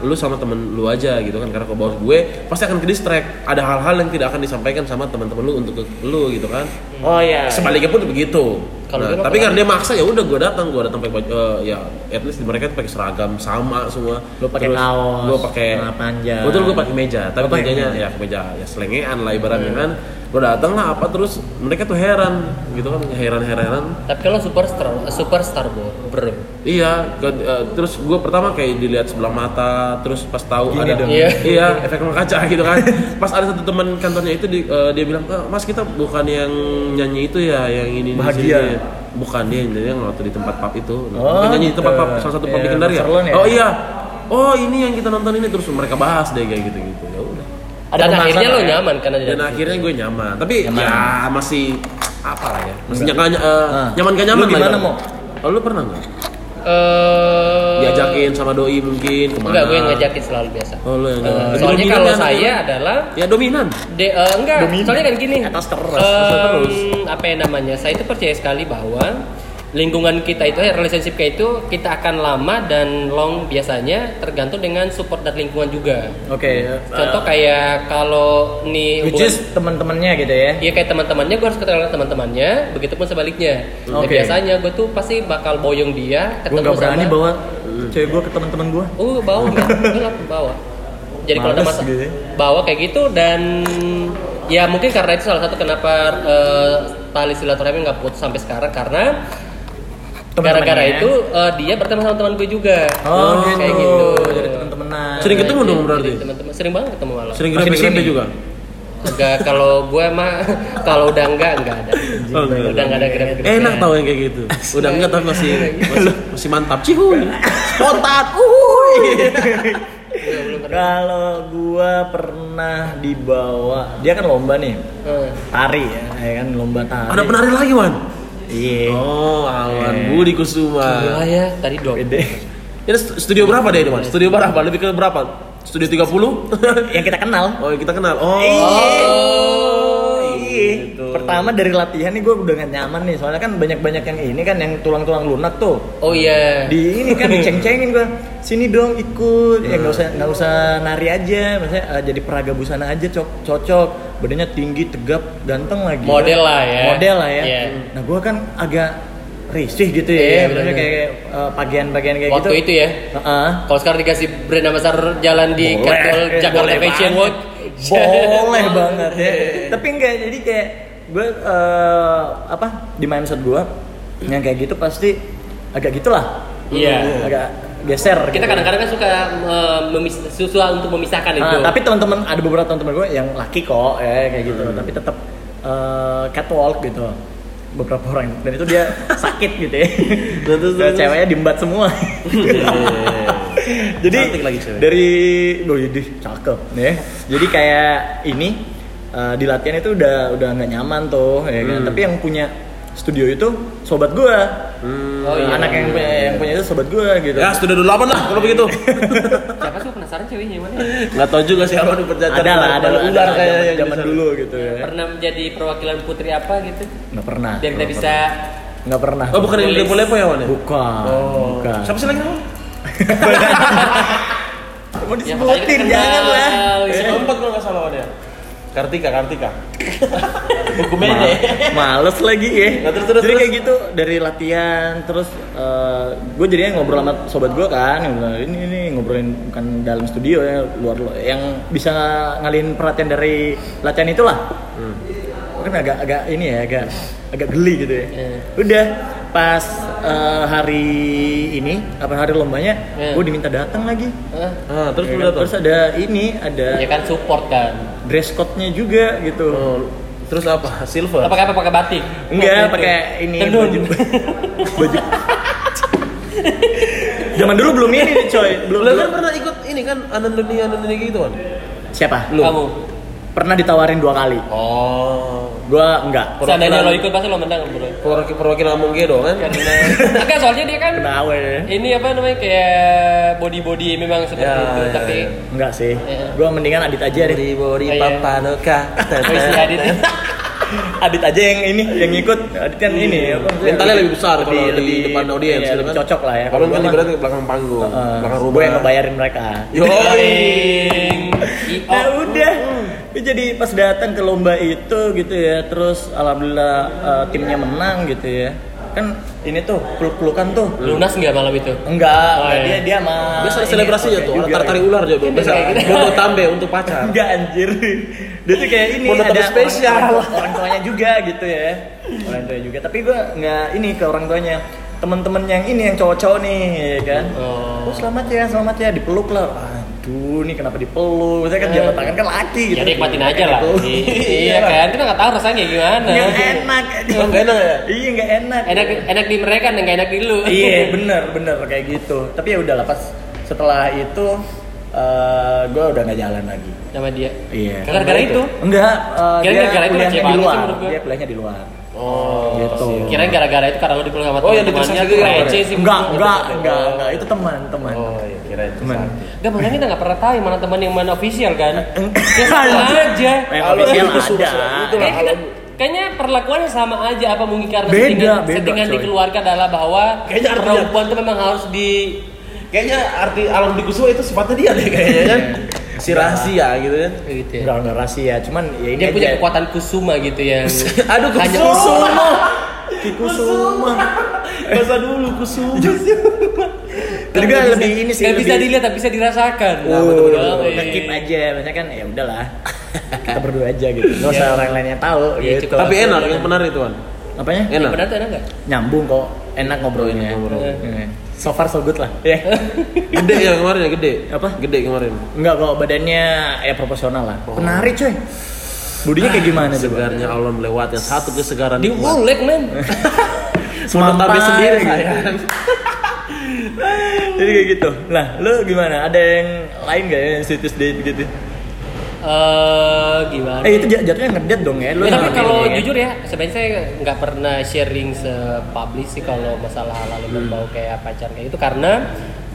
lu sama temen lu aja gitu kan. Karena kalau bawa gue pasti akan ke distract ada hal-hal yang tidak akan disampaikan sama teman-teman lu untuk ke lu gitu kan. Oh iya. Sebaliknya pun begitu Kalau Nah, tapi karena dia maksa ya udah gue datang gue datang pakai eh, ya at least mereka pakai seragam sama semua Lu pakai kaos, gue pakai panjang. betul gue pakai meja tapi pakai mejanya meja. ya meja ya selengean lah ibaratnya kan gue datang lah apa terus mereka tuh heran gitu kan heran heran Tapi kalau superstar superstar bro, bro. Iya ke- eh, terus gue pertama kayak dilihat sebelah mata terus pas tahu Gini ada dong. Iya. *laughs* iya efek kaca gitu kan pas ada satu teman kantornya itu di- eh, dia bilang "Eh, mas kita bukan yang nyanyi itu ya yang ini di Bahagia. sini." bukan dia dia yang waktu di tempat pub itu Oh, bukan nyanyi di tempat gitu. pub salah satu pub di Iya, Kendari ya? Ya? oh iya oh ini yang kita nonton ini terus mereka bahas deh kayak gitu gitu ya udah Dan akhirnya lo ya? nyaman karena dan akhirnya gue nyaman tapi Nyaman. ya masih apa lah ya masih nyaman uh, nyaman gak nyaman Lu gimana, lah, Mo? oh, lu pernah nggak eh diajakin sama doi mungkin ke mana Enggak, gue yang ngajakin selalu biasa. oh lu yang ngajakin. soalnya Dominan kalau ya, saya dominan. adalah ya dominan de, eh, enggak, Dominan. soalnya kan gini. Atas terus, terus. apa yang namanya? Saya itu percaya sekali bahwa lingkungan kita itu, relationship kita itu kita akan lama dan long biasanya tergantung dengan support dari lingkungan juga. oke Contoh kayak kalau nih which hubungan- is teman-temannya gitu ya Iya kayak teman-temannya gue harus ketemu teman-temannya, begitupun sebaliknya. Dan Oke. biasanya gue tuh pasti bakal boyong dia gue ketemu nggak berani sama bawa cewek gue ke teman-teman gue Oh bawa nggak? *laughs* Gue nggak bawa. Jadi kalau ada Males masa gitu ya. bawa kayak gitu dan ya mungkin karena itu salah satu kenapa eh, tali silaturahmi nggak putus sampai sekarang karena gara-gara itu eh, dia berteman sama teman gue juga. oh kayak gitu. gitu. jadi teman-teman. Sering ketemu dong berarti? Teman-teman. Sering banget ketemu malam. sering sini? juga? Enggak kalau gue mah *laughs* kalau udah enggak enggak ada. Oh, enggak. Udah enggak ada grab-grab. enak tau yang kayak gitu. Udah enggak tapi masih masih, masih mantap. Cihuy. Spontan. *laughs* Uhuy. Kalau gua pernah dibawa dia kan lomba nih. Eh, tari ya, ya kan lomba tari. Ada penari lagi wan iya oh awan Eh. Budi Kusuma Gila ya, tadi dong. Gede. Ini stu- studio berapa deh itu mas? Studio berapa? Lebih ke berapa? Studio 30? yang kita kenal. oh, yang kita kenal. Oh. Iya. gitu. Pertama dari latihan nih gue udah gak nyaman nih, soalnya kan banyak-banyak yang ini kan yang tulang-tulang lunak tuh. Oh iya. Di ini kan diceng-cengin gue, sini dong ikut, ya nggak usah nggak usah nari aja, maksudnya eh, jadi peraga busana aja cok cocok, badannya tinggi, tegap, ganteng lagi. Model lah ya. Model lah ya. Iya. Nah gue kan agak risih gitu ya, Iya, benernya bener. kayak eh, bagian-bagian kayak Waktu gitu. itu ya. Heeh. Kalau sekarang dikasih brand ambassador jalan di Catwalk eh, *laughs* Jakarta boleh Fashion. Week. boleh *laughs* banget ya tapi enggak jadi kayak gue eh, apa di mindset gue yang kayak gitu pasti agak gitulah Iya. agak geser Kita gitu. kadang-kadang kan suka eh, memis susah untuk memisahkan itu. Ah, tapi teman-teman ada beberapa teman-teman gue yang laki kok ya kayak gitu. Tapi tetap eh, catwalk gitu. Beberapa orang. Dan itu dia *laughs* sakit gitu ya. Dan terus- Dan ceweknya diembat semua. *laughs* Jadi lagi cewek. dari loh ini cakep nih jadi kayak ini eh, di latihan itu udah udah nggak nyaman tuh ya kan. Hmm. tapi yang punya studio itu sobat gue Hmm. Oh, iya. anak yang punya yang punya itu sobat gue gitu Ya, Studio 28 lah kalau begitu. *laughs* Siapa sih penasaran ceweknya mana? Nggak tahu juga siapa di perjalanan. ada lah ada lah ular kayaknya zaman, zaman dulu gitu ya Pernah menjadi perwakilan putri apa gitu? nggak pernah Biar kita bisa nggak pernah Oh, bukan yang Tulis. lepo-lepo ya, Wan? ya? bukan Oh. bukan Siapa sih lagi *laughs* mau disebutin jangan lah Iya. Si keempat kalau nggak salah Wan ya. Kartika, Kartika. *laughs* Hukumnya Ma- males lagi ya Nah, terus, terus, jadi terus. kayak gitu dari latihan terus gue jadinya ngobrol sama sobat gue kan ini ini ngobrolin bukan dalam studio ya luar luar yang bisa ngalihin perhatian dari latihan itulah Hmm. Kan agak agak ini ya agak agak geli gitu ya Iya. udah pas eh, hari ini apa hari lombanya Iya. gue diminta datang lagi? Ah, terus Ya kan? terus ada ini ada Ya kan support kan. dress code-nya juga gitu Oh, terus apa? Silver. Apa pakai apa pakai batik? Enggak, pakai ini Tenun. baju *laughs* baju. Zaman dulu belum ini nih, coy. Belum, Lu kan belum. pernah ikut ini kan Anandoni Anandoni gitu kan? Siapa? Lu. Kamu. Pernah ditawarin dua kali. Oh. Gua enggak. Seandainya lo ikut pasti lo menang bro. Perwakilan perwakilan Among Gedo kan? Karena enggak soalnya dia kan Kenapa ya? ini apa namanya kayak body body memang seperti Ya, itu ya, tapi ya. Enggak sih. Iya. Gua mendingan Adit aja deh. Bori Iya. Papanoka. *laughs* Oh, si Adit. Adit aja yang ini yang ngikut. Adit kan ini apa, maksudnya Mentalnya lebih besar kalau lebih- di depan audiens iya, gitu lebih kan. cocok lah ya. Kalau kan mah, ibaratnya belakang panggung, eh, belakang rumah. yang ngebayarin mereka. Yoi. Nah udah, Ya, jadi pas datang ke lomba itu gitu ya, terus alhamdulillah eh, timnya menang gitu ya. Kan ini tuh peluk-pelukan tuh. lunas nggak malam itu? Enggak, Oh, enggak, iya. dia dia sama Biasa ini, selebrasinya oke tuh, juga, tarik-tarik gitu. ular tuh. Biasa Kayak gitu. tambe untuk pacar. Enggak anjir. *laughs* Dia tuh kayak ini Mau ada spesial. Orang, orang, orang tuanya juga gitu ya. Orang tuanya juga. Tapi gua nggak ini ke orang tuanya. Temen-temen yang ini yang cowok-cowok nih, ya kan. Oh. Oh, selamat ya, selamat ya, dipeluk lah. Aduh, nih kenapa dipeluk? Saya kan Eh. jabat tangan kan laki gitu. Ya nikmatin aja lah. Gitu. Iya kan, kita nggak tahu rasanya gimana. Nggak enak. Nggak enak ya? Iya, nggak enak. Enak enak di mereka, nggak enak di lu. iya bener bener kayak gitu tapi ya udahlah pas setelah itu eh gue udah nggak jalan lagi sama dia. iya Gara-gara itu? enggak dia gara-gara itu kuliahnya di luar dia kuliahnya di luar Oh, Gitu. siap. Kirain gara-gara itu karena lo dipeluk sama Oh, yang teman-temannya, diperiksa juga receh sih. enggak enggak enggak enggak itu teman teman Oh, iya, kirain teman Enggak, makanya kita nggak pernah tahu yang mana teman yang mana official kan. Enggak. *laughs* Ya sama aja. yang Kalau official itu sudah- ada itu lah. Kayaknya perlakuannya sama aja apa mungkin karena Beda, settingan, beda, settingan coy. dikeluarkan adalah bahwa Kayaknya perempuan tuh memang harus di Kayaknya arti alam di Kusuma itu sifatnya dia deh kayaknya kan. Si rahasia gitu kan. gitu ya. enggak enggak rahasia cuman ya ini Dia punya aja. kekuatan kusuma gitu yang *laughs* Aduh, hanya Kusuma. Kusuma Masa dulu Kusuma. Jadi gue lebih ini sih Gak bisa dilihat tapi bisa dirasakan. Oh, betul, betul. ngekip aja, maksudnya kan ya udahlah. *laughs* Kita berdua aja gitu. Enggak usah orang lain yang tahu Iya, gitu. Tapi enak yang benar itu kan. Apanya? Enak. benar tuh enak nggak? Nyambung kok. Enak ngobrolinnya. Ngobrol. Iya. So far so good lah. *laughs* Ya. Gede ya kemarin ya gede. Apa? Gede kemarin. Enggak kok badannya ya proporsional lah. Oh. Penari coy. Budinya kayak gimana coba? Segarnya Allah melewati satu kesegaran Di nikmat. ulek men. Semua tabe sendiri sayang. *laughs* Jadi kayak gitu. Nah, lu gimana? Ada yang lain gak ya yang situs date gitu? Eh gimana? Eh itu jat- jatuhnya ngedet dong ya. Lu Ya, tapi kalau ya? jujur ya, sebenarnya saya nggak pernah sharing se-publish sih kalau masalah hal-hal yang berbau kayak pacar kayak itu karena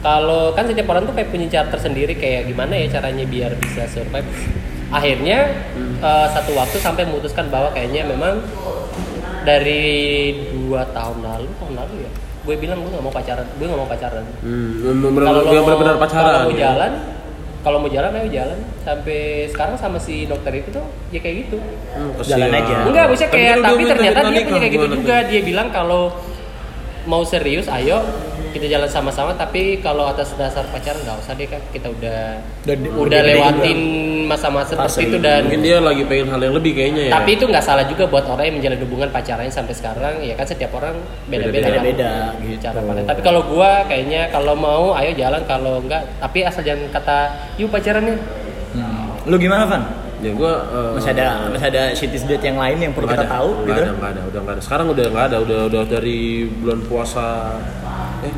kalau kan setiap orang tuh kayak punya cara tersendiri kayak gimana ya caranya biar bisa survive akhirnya eh, satu waktu sampai memutuskan bahwa kayaknya memang dari dua tahun lalu tahun lalu ya gue bilang gue nggak mau pacaran gue nggak mau pacaran Hmm, kalau benar-benar pacaran. kalau mau ya. jalan kalau mau jalan ayo jalan. Sampai sekarang sama si dokter itu tuh ya kayak gitu. Hmm. Jalan aja. enggak bisa Tapi kayak tapi dia minta ternyata dia punya kayak gitu juga. dia bilang kalau mau serius ayo kita jalan sama-sama tapi kalau atas dasar pacaran nggak usah deh kan kita udah Udah- udah, lewatin masa-masa seperti itu ini. dan Mungkin dia lagi pengen hal yang lebih kayaknya ya. tapi itu nggak salah juga buat orang yang menjalin hubungan pacarannya sampai sekarang ya kan setiap orang beda-beda kan Beda-beda gitu. cara pandang. Tapi kalau gua kayaknya kalau mau ayo jalan kalau enggak tapi asal jangan kata yuk pacaran nih. Hmm. Lu gimana Van? ya gua eh, Masih ada masih ada cities date yang lain yang perlu kita ada, tahu nggak gitu? ada, nggak ada, udah nggak ada. Sekarang udah nggak ada, udah udah dari bulan puasa. Eh.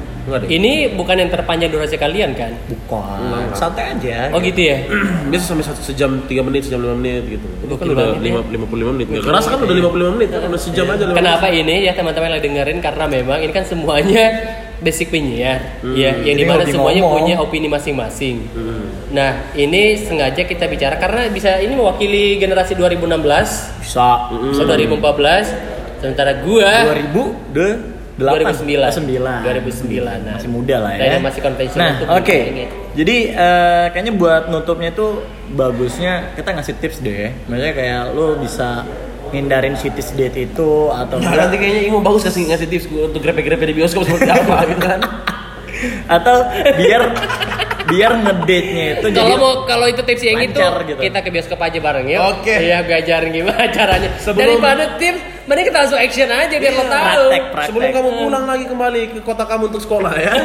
Ini bukan yang terpanjang durasi kalian kan? Bukan. Enggak. Santai aja. Oh gitu ya. *clears throat* Biasa sampai satu sejam tiga menit, sejam lima menit gitu. Ini kan udah banget lima lima puluh lima menit. Nggak kerasa kan udah lima puluh lima menit, kan udah sejam aja. lima Kenapa ini ya teman-teman yang lagi dengerin karena memang ini kan semuanya basic penyiar ya yang Ini di mana semuanya ngomong. punya opini masing-masing. Hmm. Nah ini sengaja kita bicara karena bisa ini mewakili generasi 2016 Bisa. so 2014 sementara gua 2000 de 2009. 2009. 2009 nah. Masih muda lah ya. Masih konvensional Nah, oke. ini. Jadi eh, kayaknya buat nutupnya tuh bagusnya kita ngasih tips deh. Maksudnya kayak lu bisa hindarin cities date itu atau Nah, nanti kayaknya Imo bagus kasih ngasih tips untuk grepe-grepe di bioskop seperti apa *laughs* gitu kan. atau biar biar ngedate-nya itu jadi Kalau mau kalau itu tips yang itu gitu. kita ke bioskop aja bareng ya. Oke. Iya, gue ajarin gimana caranya. Sebelum- Daripada tips, mending kita langsung action aja biar lo tahu. praktek, praktek. Sebelum kamu pulang lagi kembali ke kota kamu untuk sekolah ya. *laughs*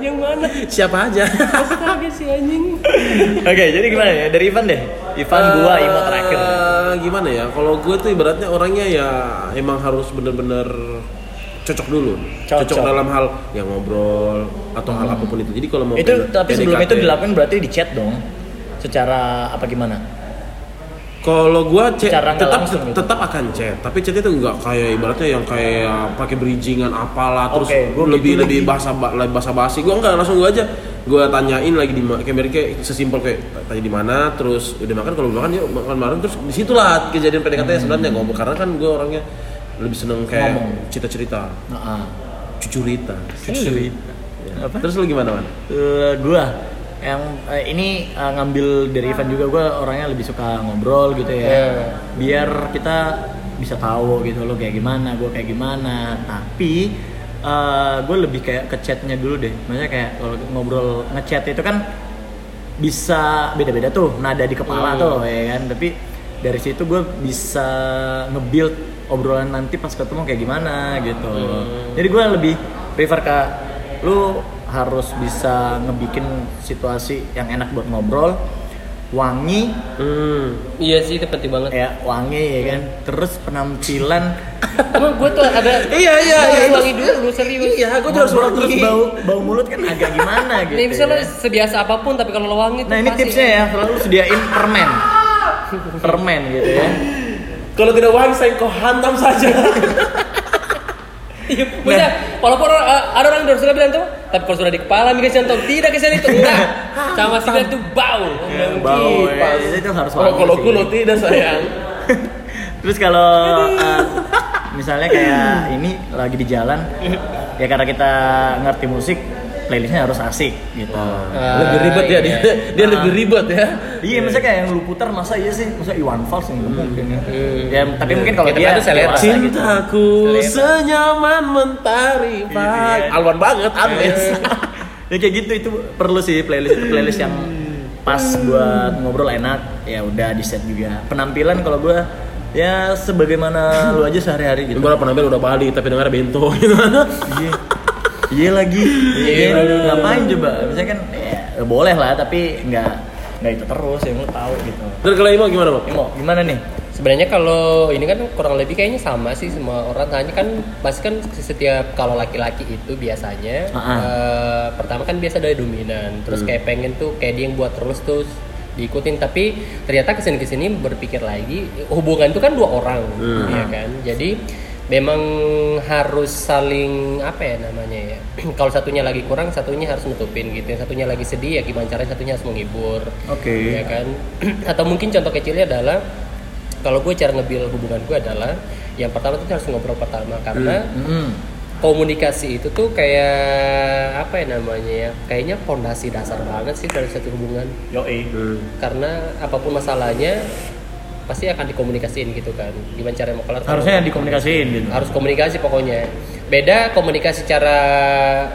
Yang mana? Siapa aja? Astaga si anjing. *laughs* Oke, jadi gimana ya? Dari Ivan deh. Ivan gua Imo terakhir. Eh, gimana ya? Kalau gue tuh ibaratnya orangnya ya emang harus bener-bener cocok dulu. Cocok. dalam hal yang ngobrol atau hal apa pun itu. Jadi kalau mau Itu PDKT, tapi sebelum itu dilakukan berarti di chat dong. Secara apa gimana? Kalau gua chat tetap gitu. tetap akan chat, tapi chatnya tuh nggak kayak ibaratnya yang kayak pakai bridgingan apalah terus Oke, gua lebih gitu lebih bahasa lebih bahasa basi. Gua enggak langsung gua aja gua tanyain lagi di kayak kayak sesimpel kayak tanya di mana terus udah makan kalau makan yuk makan bareng terus di situlah kejadian PDKT Hmm. sebenarnya ngomong karena kan gua orangnya lebih seneng kayak cerita-cerita Heeh. cucurita Cerita. Apa? terus lu gimana man? Eh, gua yang eh, ini eh, ngambil dari Ivan juga gua orangnya lebih suka ngobrol gitu ya Iya. biar kita bisa tahu gitu lo kayak gimana gua kayak gimana tapi gue lebih kayak ke chatnya dulu deh maksudnya kayak kalau ngobrol ngechat itu kan bisa beda-beda tuh nada di kepala Hmm. tuh ya kan tapi dari situ gue bisa nge-build obrolan nanti pas ketemu kayak gimana gitu Hmm. jadi gue lebih prefer ke lu harus bisa ngebikin situasi yang enak buat ngobrol wangi Hmm. Iya sih itu penting banget. ya wangi ya kan terus penampilan Emang gue tuh ada *laughs* Iya iya iya. wangi dulu serius. Iya, gua juga harus terus bau bau mulut kan agak gimana gitu Nih misalnya ya. sebiasa apa pun tapi kalau lo wangi tuh nah ini pasti- tipsnya ya selalu sediain permen *laughs* permen gitu ya Kalau tidak wangi saya kau hantam saja. *laughs* Iya, maksudnya walaupun uh, ada orang yang suka bilang tuh, tapi kalau sudah di kepala mikir contoh tidak kesan itu enggak. *laughs* Sama sekali itu bau. Ya, bau ya. itu, harus wangi kalau sih. kulo tidak sayang. *laughs* Terus kalau uh, misalnya kayak ini lagi di jalan, *laughs* ya karena kita ngerti musik, playlistnya harus asik gitu. Ah, lebih ribet ya dia. iya. Dia lebih ribet ya. Iya, misalnya kayak yang lu putar masa iya sih, masa Iwan Fals nih nggak mungkin ya. Ya, tapi mungkin kalau dia itu selera. gitu. Cintaku Selera. senyaman mentari pagi. Iya. Alwan banget, Ames. ya kayak gitu itu perlu sih playlist itu playlist yang pas buat ngobrol enak ya udah di set juga penampilan kalau gua ya sebagaimana lu aja sehari-hari gitu Gua pernah bilang udah balik tapi dengar bento gitu. iya iya lagi. Iya. Ngapain coba? Misalnya kan ya, boleh lah tapi nggak nggak itu terus yang lu tahu gitu. Dan kalau Imo gimana, Bang? Imo gimana nih? Sebenarnya kalau ini kan kurang lebih kayaknya sama sih semua orang. Hanya kan pasti kan setiap kalau laki-laki itu biasanya Ah, ah. eh, pertama kan biasa dari dominan. Terus kayak pengen tuh kayak dia yang buat terus terus diikutin. Tapi ternyata ke sini ke sini berpikir lagi hubungan itu kan dua orang ya kan? Jadi memang harus saling apa ya namanya ya *clears throat* kalau satunya lagi kurang satunya harus nutupin gitu yang satunya lagi sedih ya gimana caranya satunya harus menghibur Oke. ya kan *clears throat* atau mungkin contoh kecilnya adalah kalau gue cara ngebil hubungan gue adalah yang pertama itu harus ngobrol pertama karena Hmm. komunikasi itu tuh kayak apa ya namanya ya kayaknya fondasi dasar banget sih dari satu hubungan Yoi. Hmm. karena apa pun masalahnya pasti akan dikomunikasiin gitu kan gimana cara mau kelar Harusnya dikomunikasiin gitu. harus komunikasi pokoknya beda komunikasi cara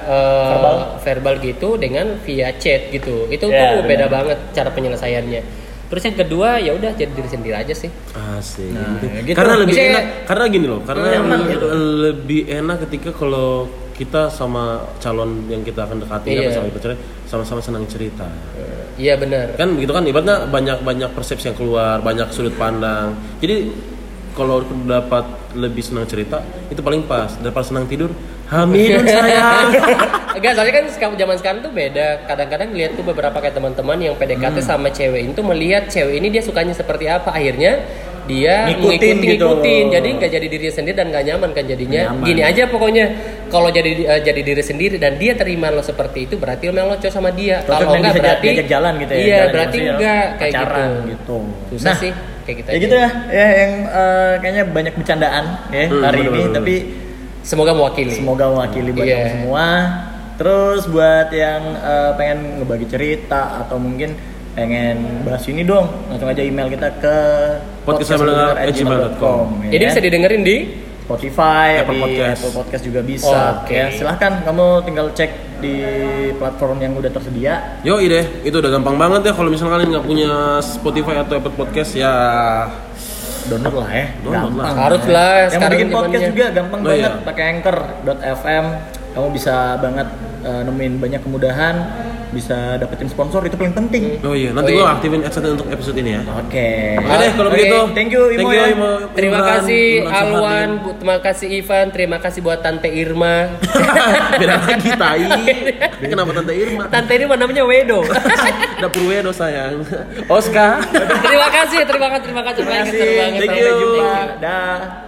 eh, Verbal? verbal gitu dengan via chat gitu itu Ya, tuh beda benar. banget cara penyelesaiannya terus yang kedua ya udah jadi diri sendiri aja sih Asik. Nah, Gitu. gitu. Karena lebih Misalnya- enak, karena gini loh, karena Nyaman gitu. lebih enak ketika kalau kita sama calon yang kita akan dekati atau sama pacarnya sama-sama senang cerita. iya benar Kan begitu kan ibaratnya banyak banyak persepsi yang keluar, banyak sudut pandang. Jadi kalau dapat lebih senang cerita itu paling pas daripada senang tidur. Hamidun *laughs* sayang. Enggak, soalnya kan sekarang zaman sekarang tuh beda. Kadang-kadang lihat tuh beberapa kayak teman-teman yang PDKT Hmm. sama cewek itu melihat cewek ini dia sukanya seperti apa. Akhirnya dia Ngikutin ngikutin, gitu. ngikutin. Jadi nggak jadi diri sendiri dan nggak nyaman kan jadinya. Nyaman. Gini aja pokoknya. Kalau jadi eh, jadi diri sendiri dan dia terima lo seperti itu berarti lo memang lo cocok sama dia. Kalau enggak berarti diajak jalan gitu ya. Iya, jalan berarti enggak kayak pacaran gitu. gitu. Susah Nah, sih kayak gitu. Ya aja. gitu ya, ya yang eh, kayaknya banyak bercandaan ya Hmm, hari bener, ini, bener, tapi Semoga mewakili. semoga mewakili buat kamu semua. Terus buat yang eh, pengen ngebagi cerita atau mungkin pengen bahas ini dong, langsung aja email kita ke podcastmendengar@gmail.com. ya Jadi kan? bisa didengerin di Spotify, Apple di Podcast. Apple Podcast juga bisa. Oke. Ya, silahkan kamu tinggal cek di platform yang udah tersedia. Yo ide, itu udah gampang banget ya kalau misalnya kalian nggak punya Spotify atau Apple Podcast ya Download lah ya, Download lah. Harus lah, Yang bikin podcast juga gampang Oh, banget, iya. pakai anchor.fm. Kamu bisa banget eh, nemuin banyak kemudahan, bisa dapetin sponsor itu paling penting. Oh iya, nanti Oh, gua iya. aktifin adsense untuk episode ini ya. Oke. Oke deh kalau Oke. begitu. Thank you, Imo, ya. Terima Imran, kasih Imran Alwan, bu- terima kasih Ivan, terima kasih buat Tante Irma. *laughs* Beda lagi tai. Kenapa tante Irma? Tante Irma namanya Wedo. *laughs* Dapur Wedo sayang. Oscar. terima kasih, terima kasih, terima kasih. Terima kasih. seru banget. Thank you. Dah.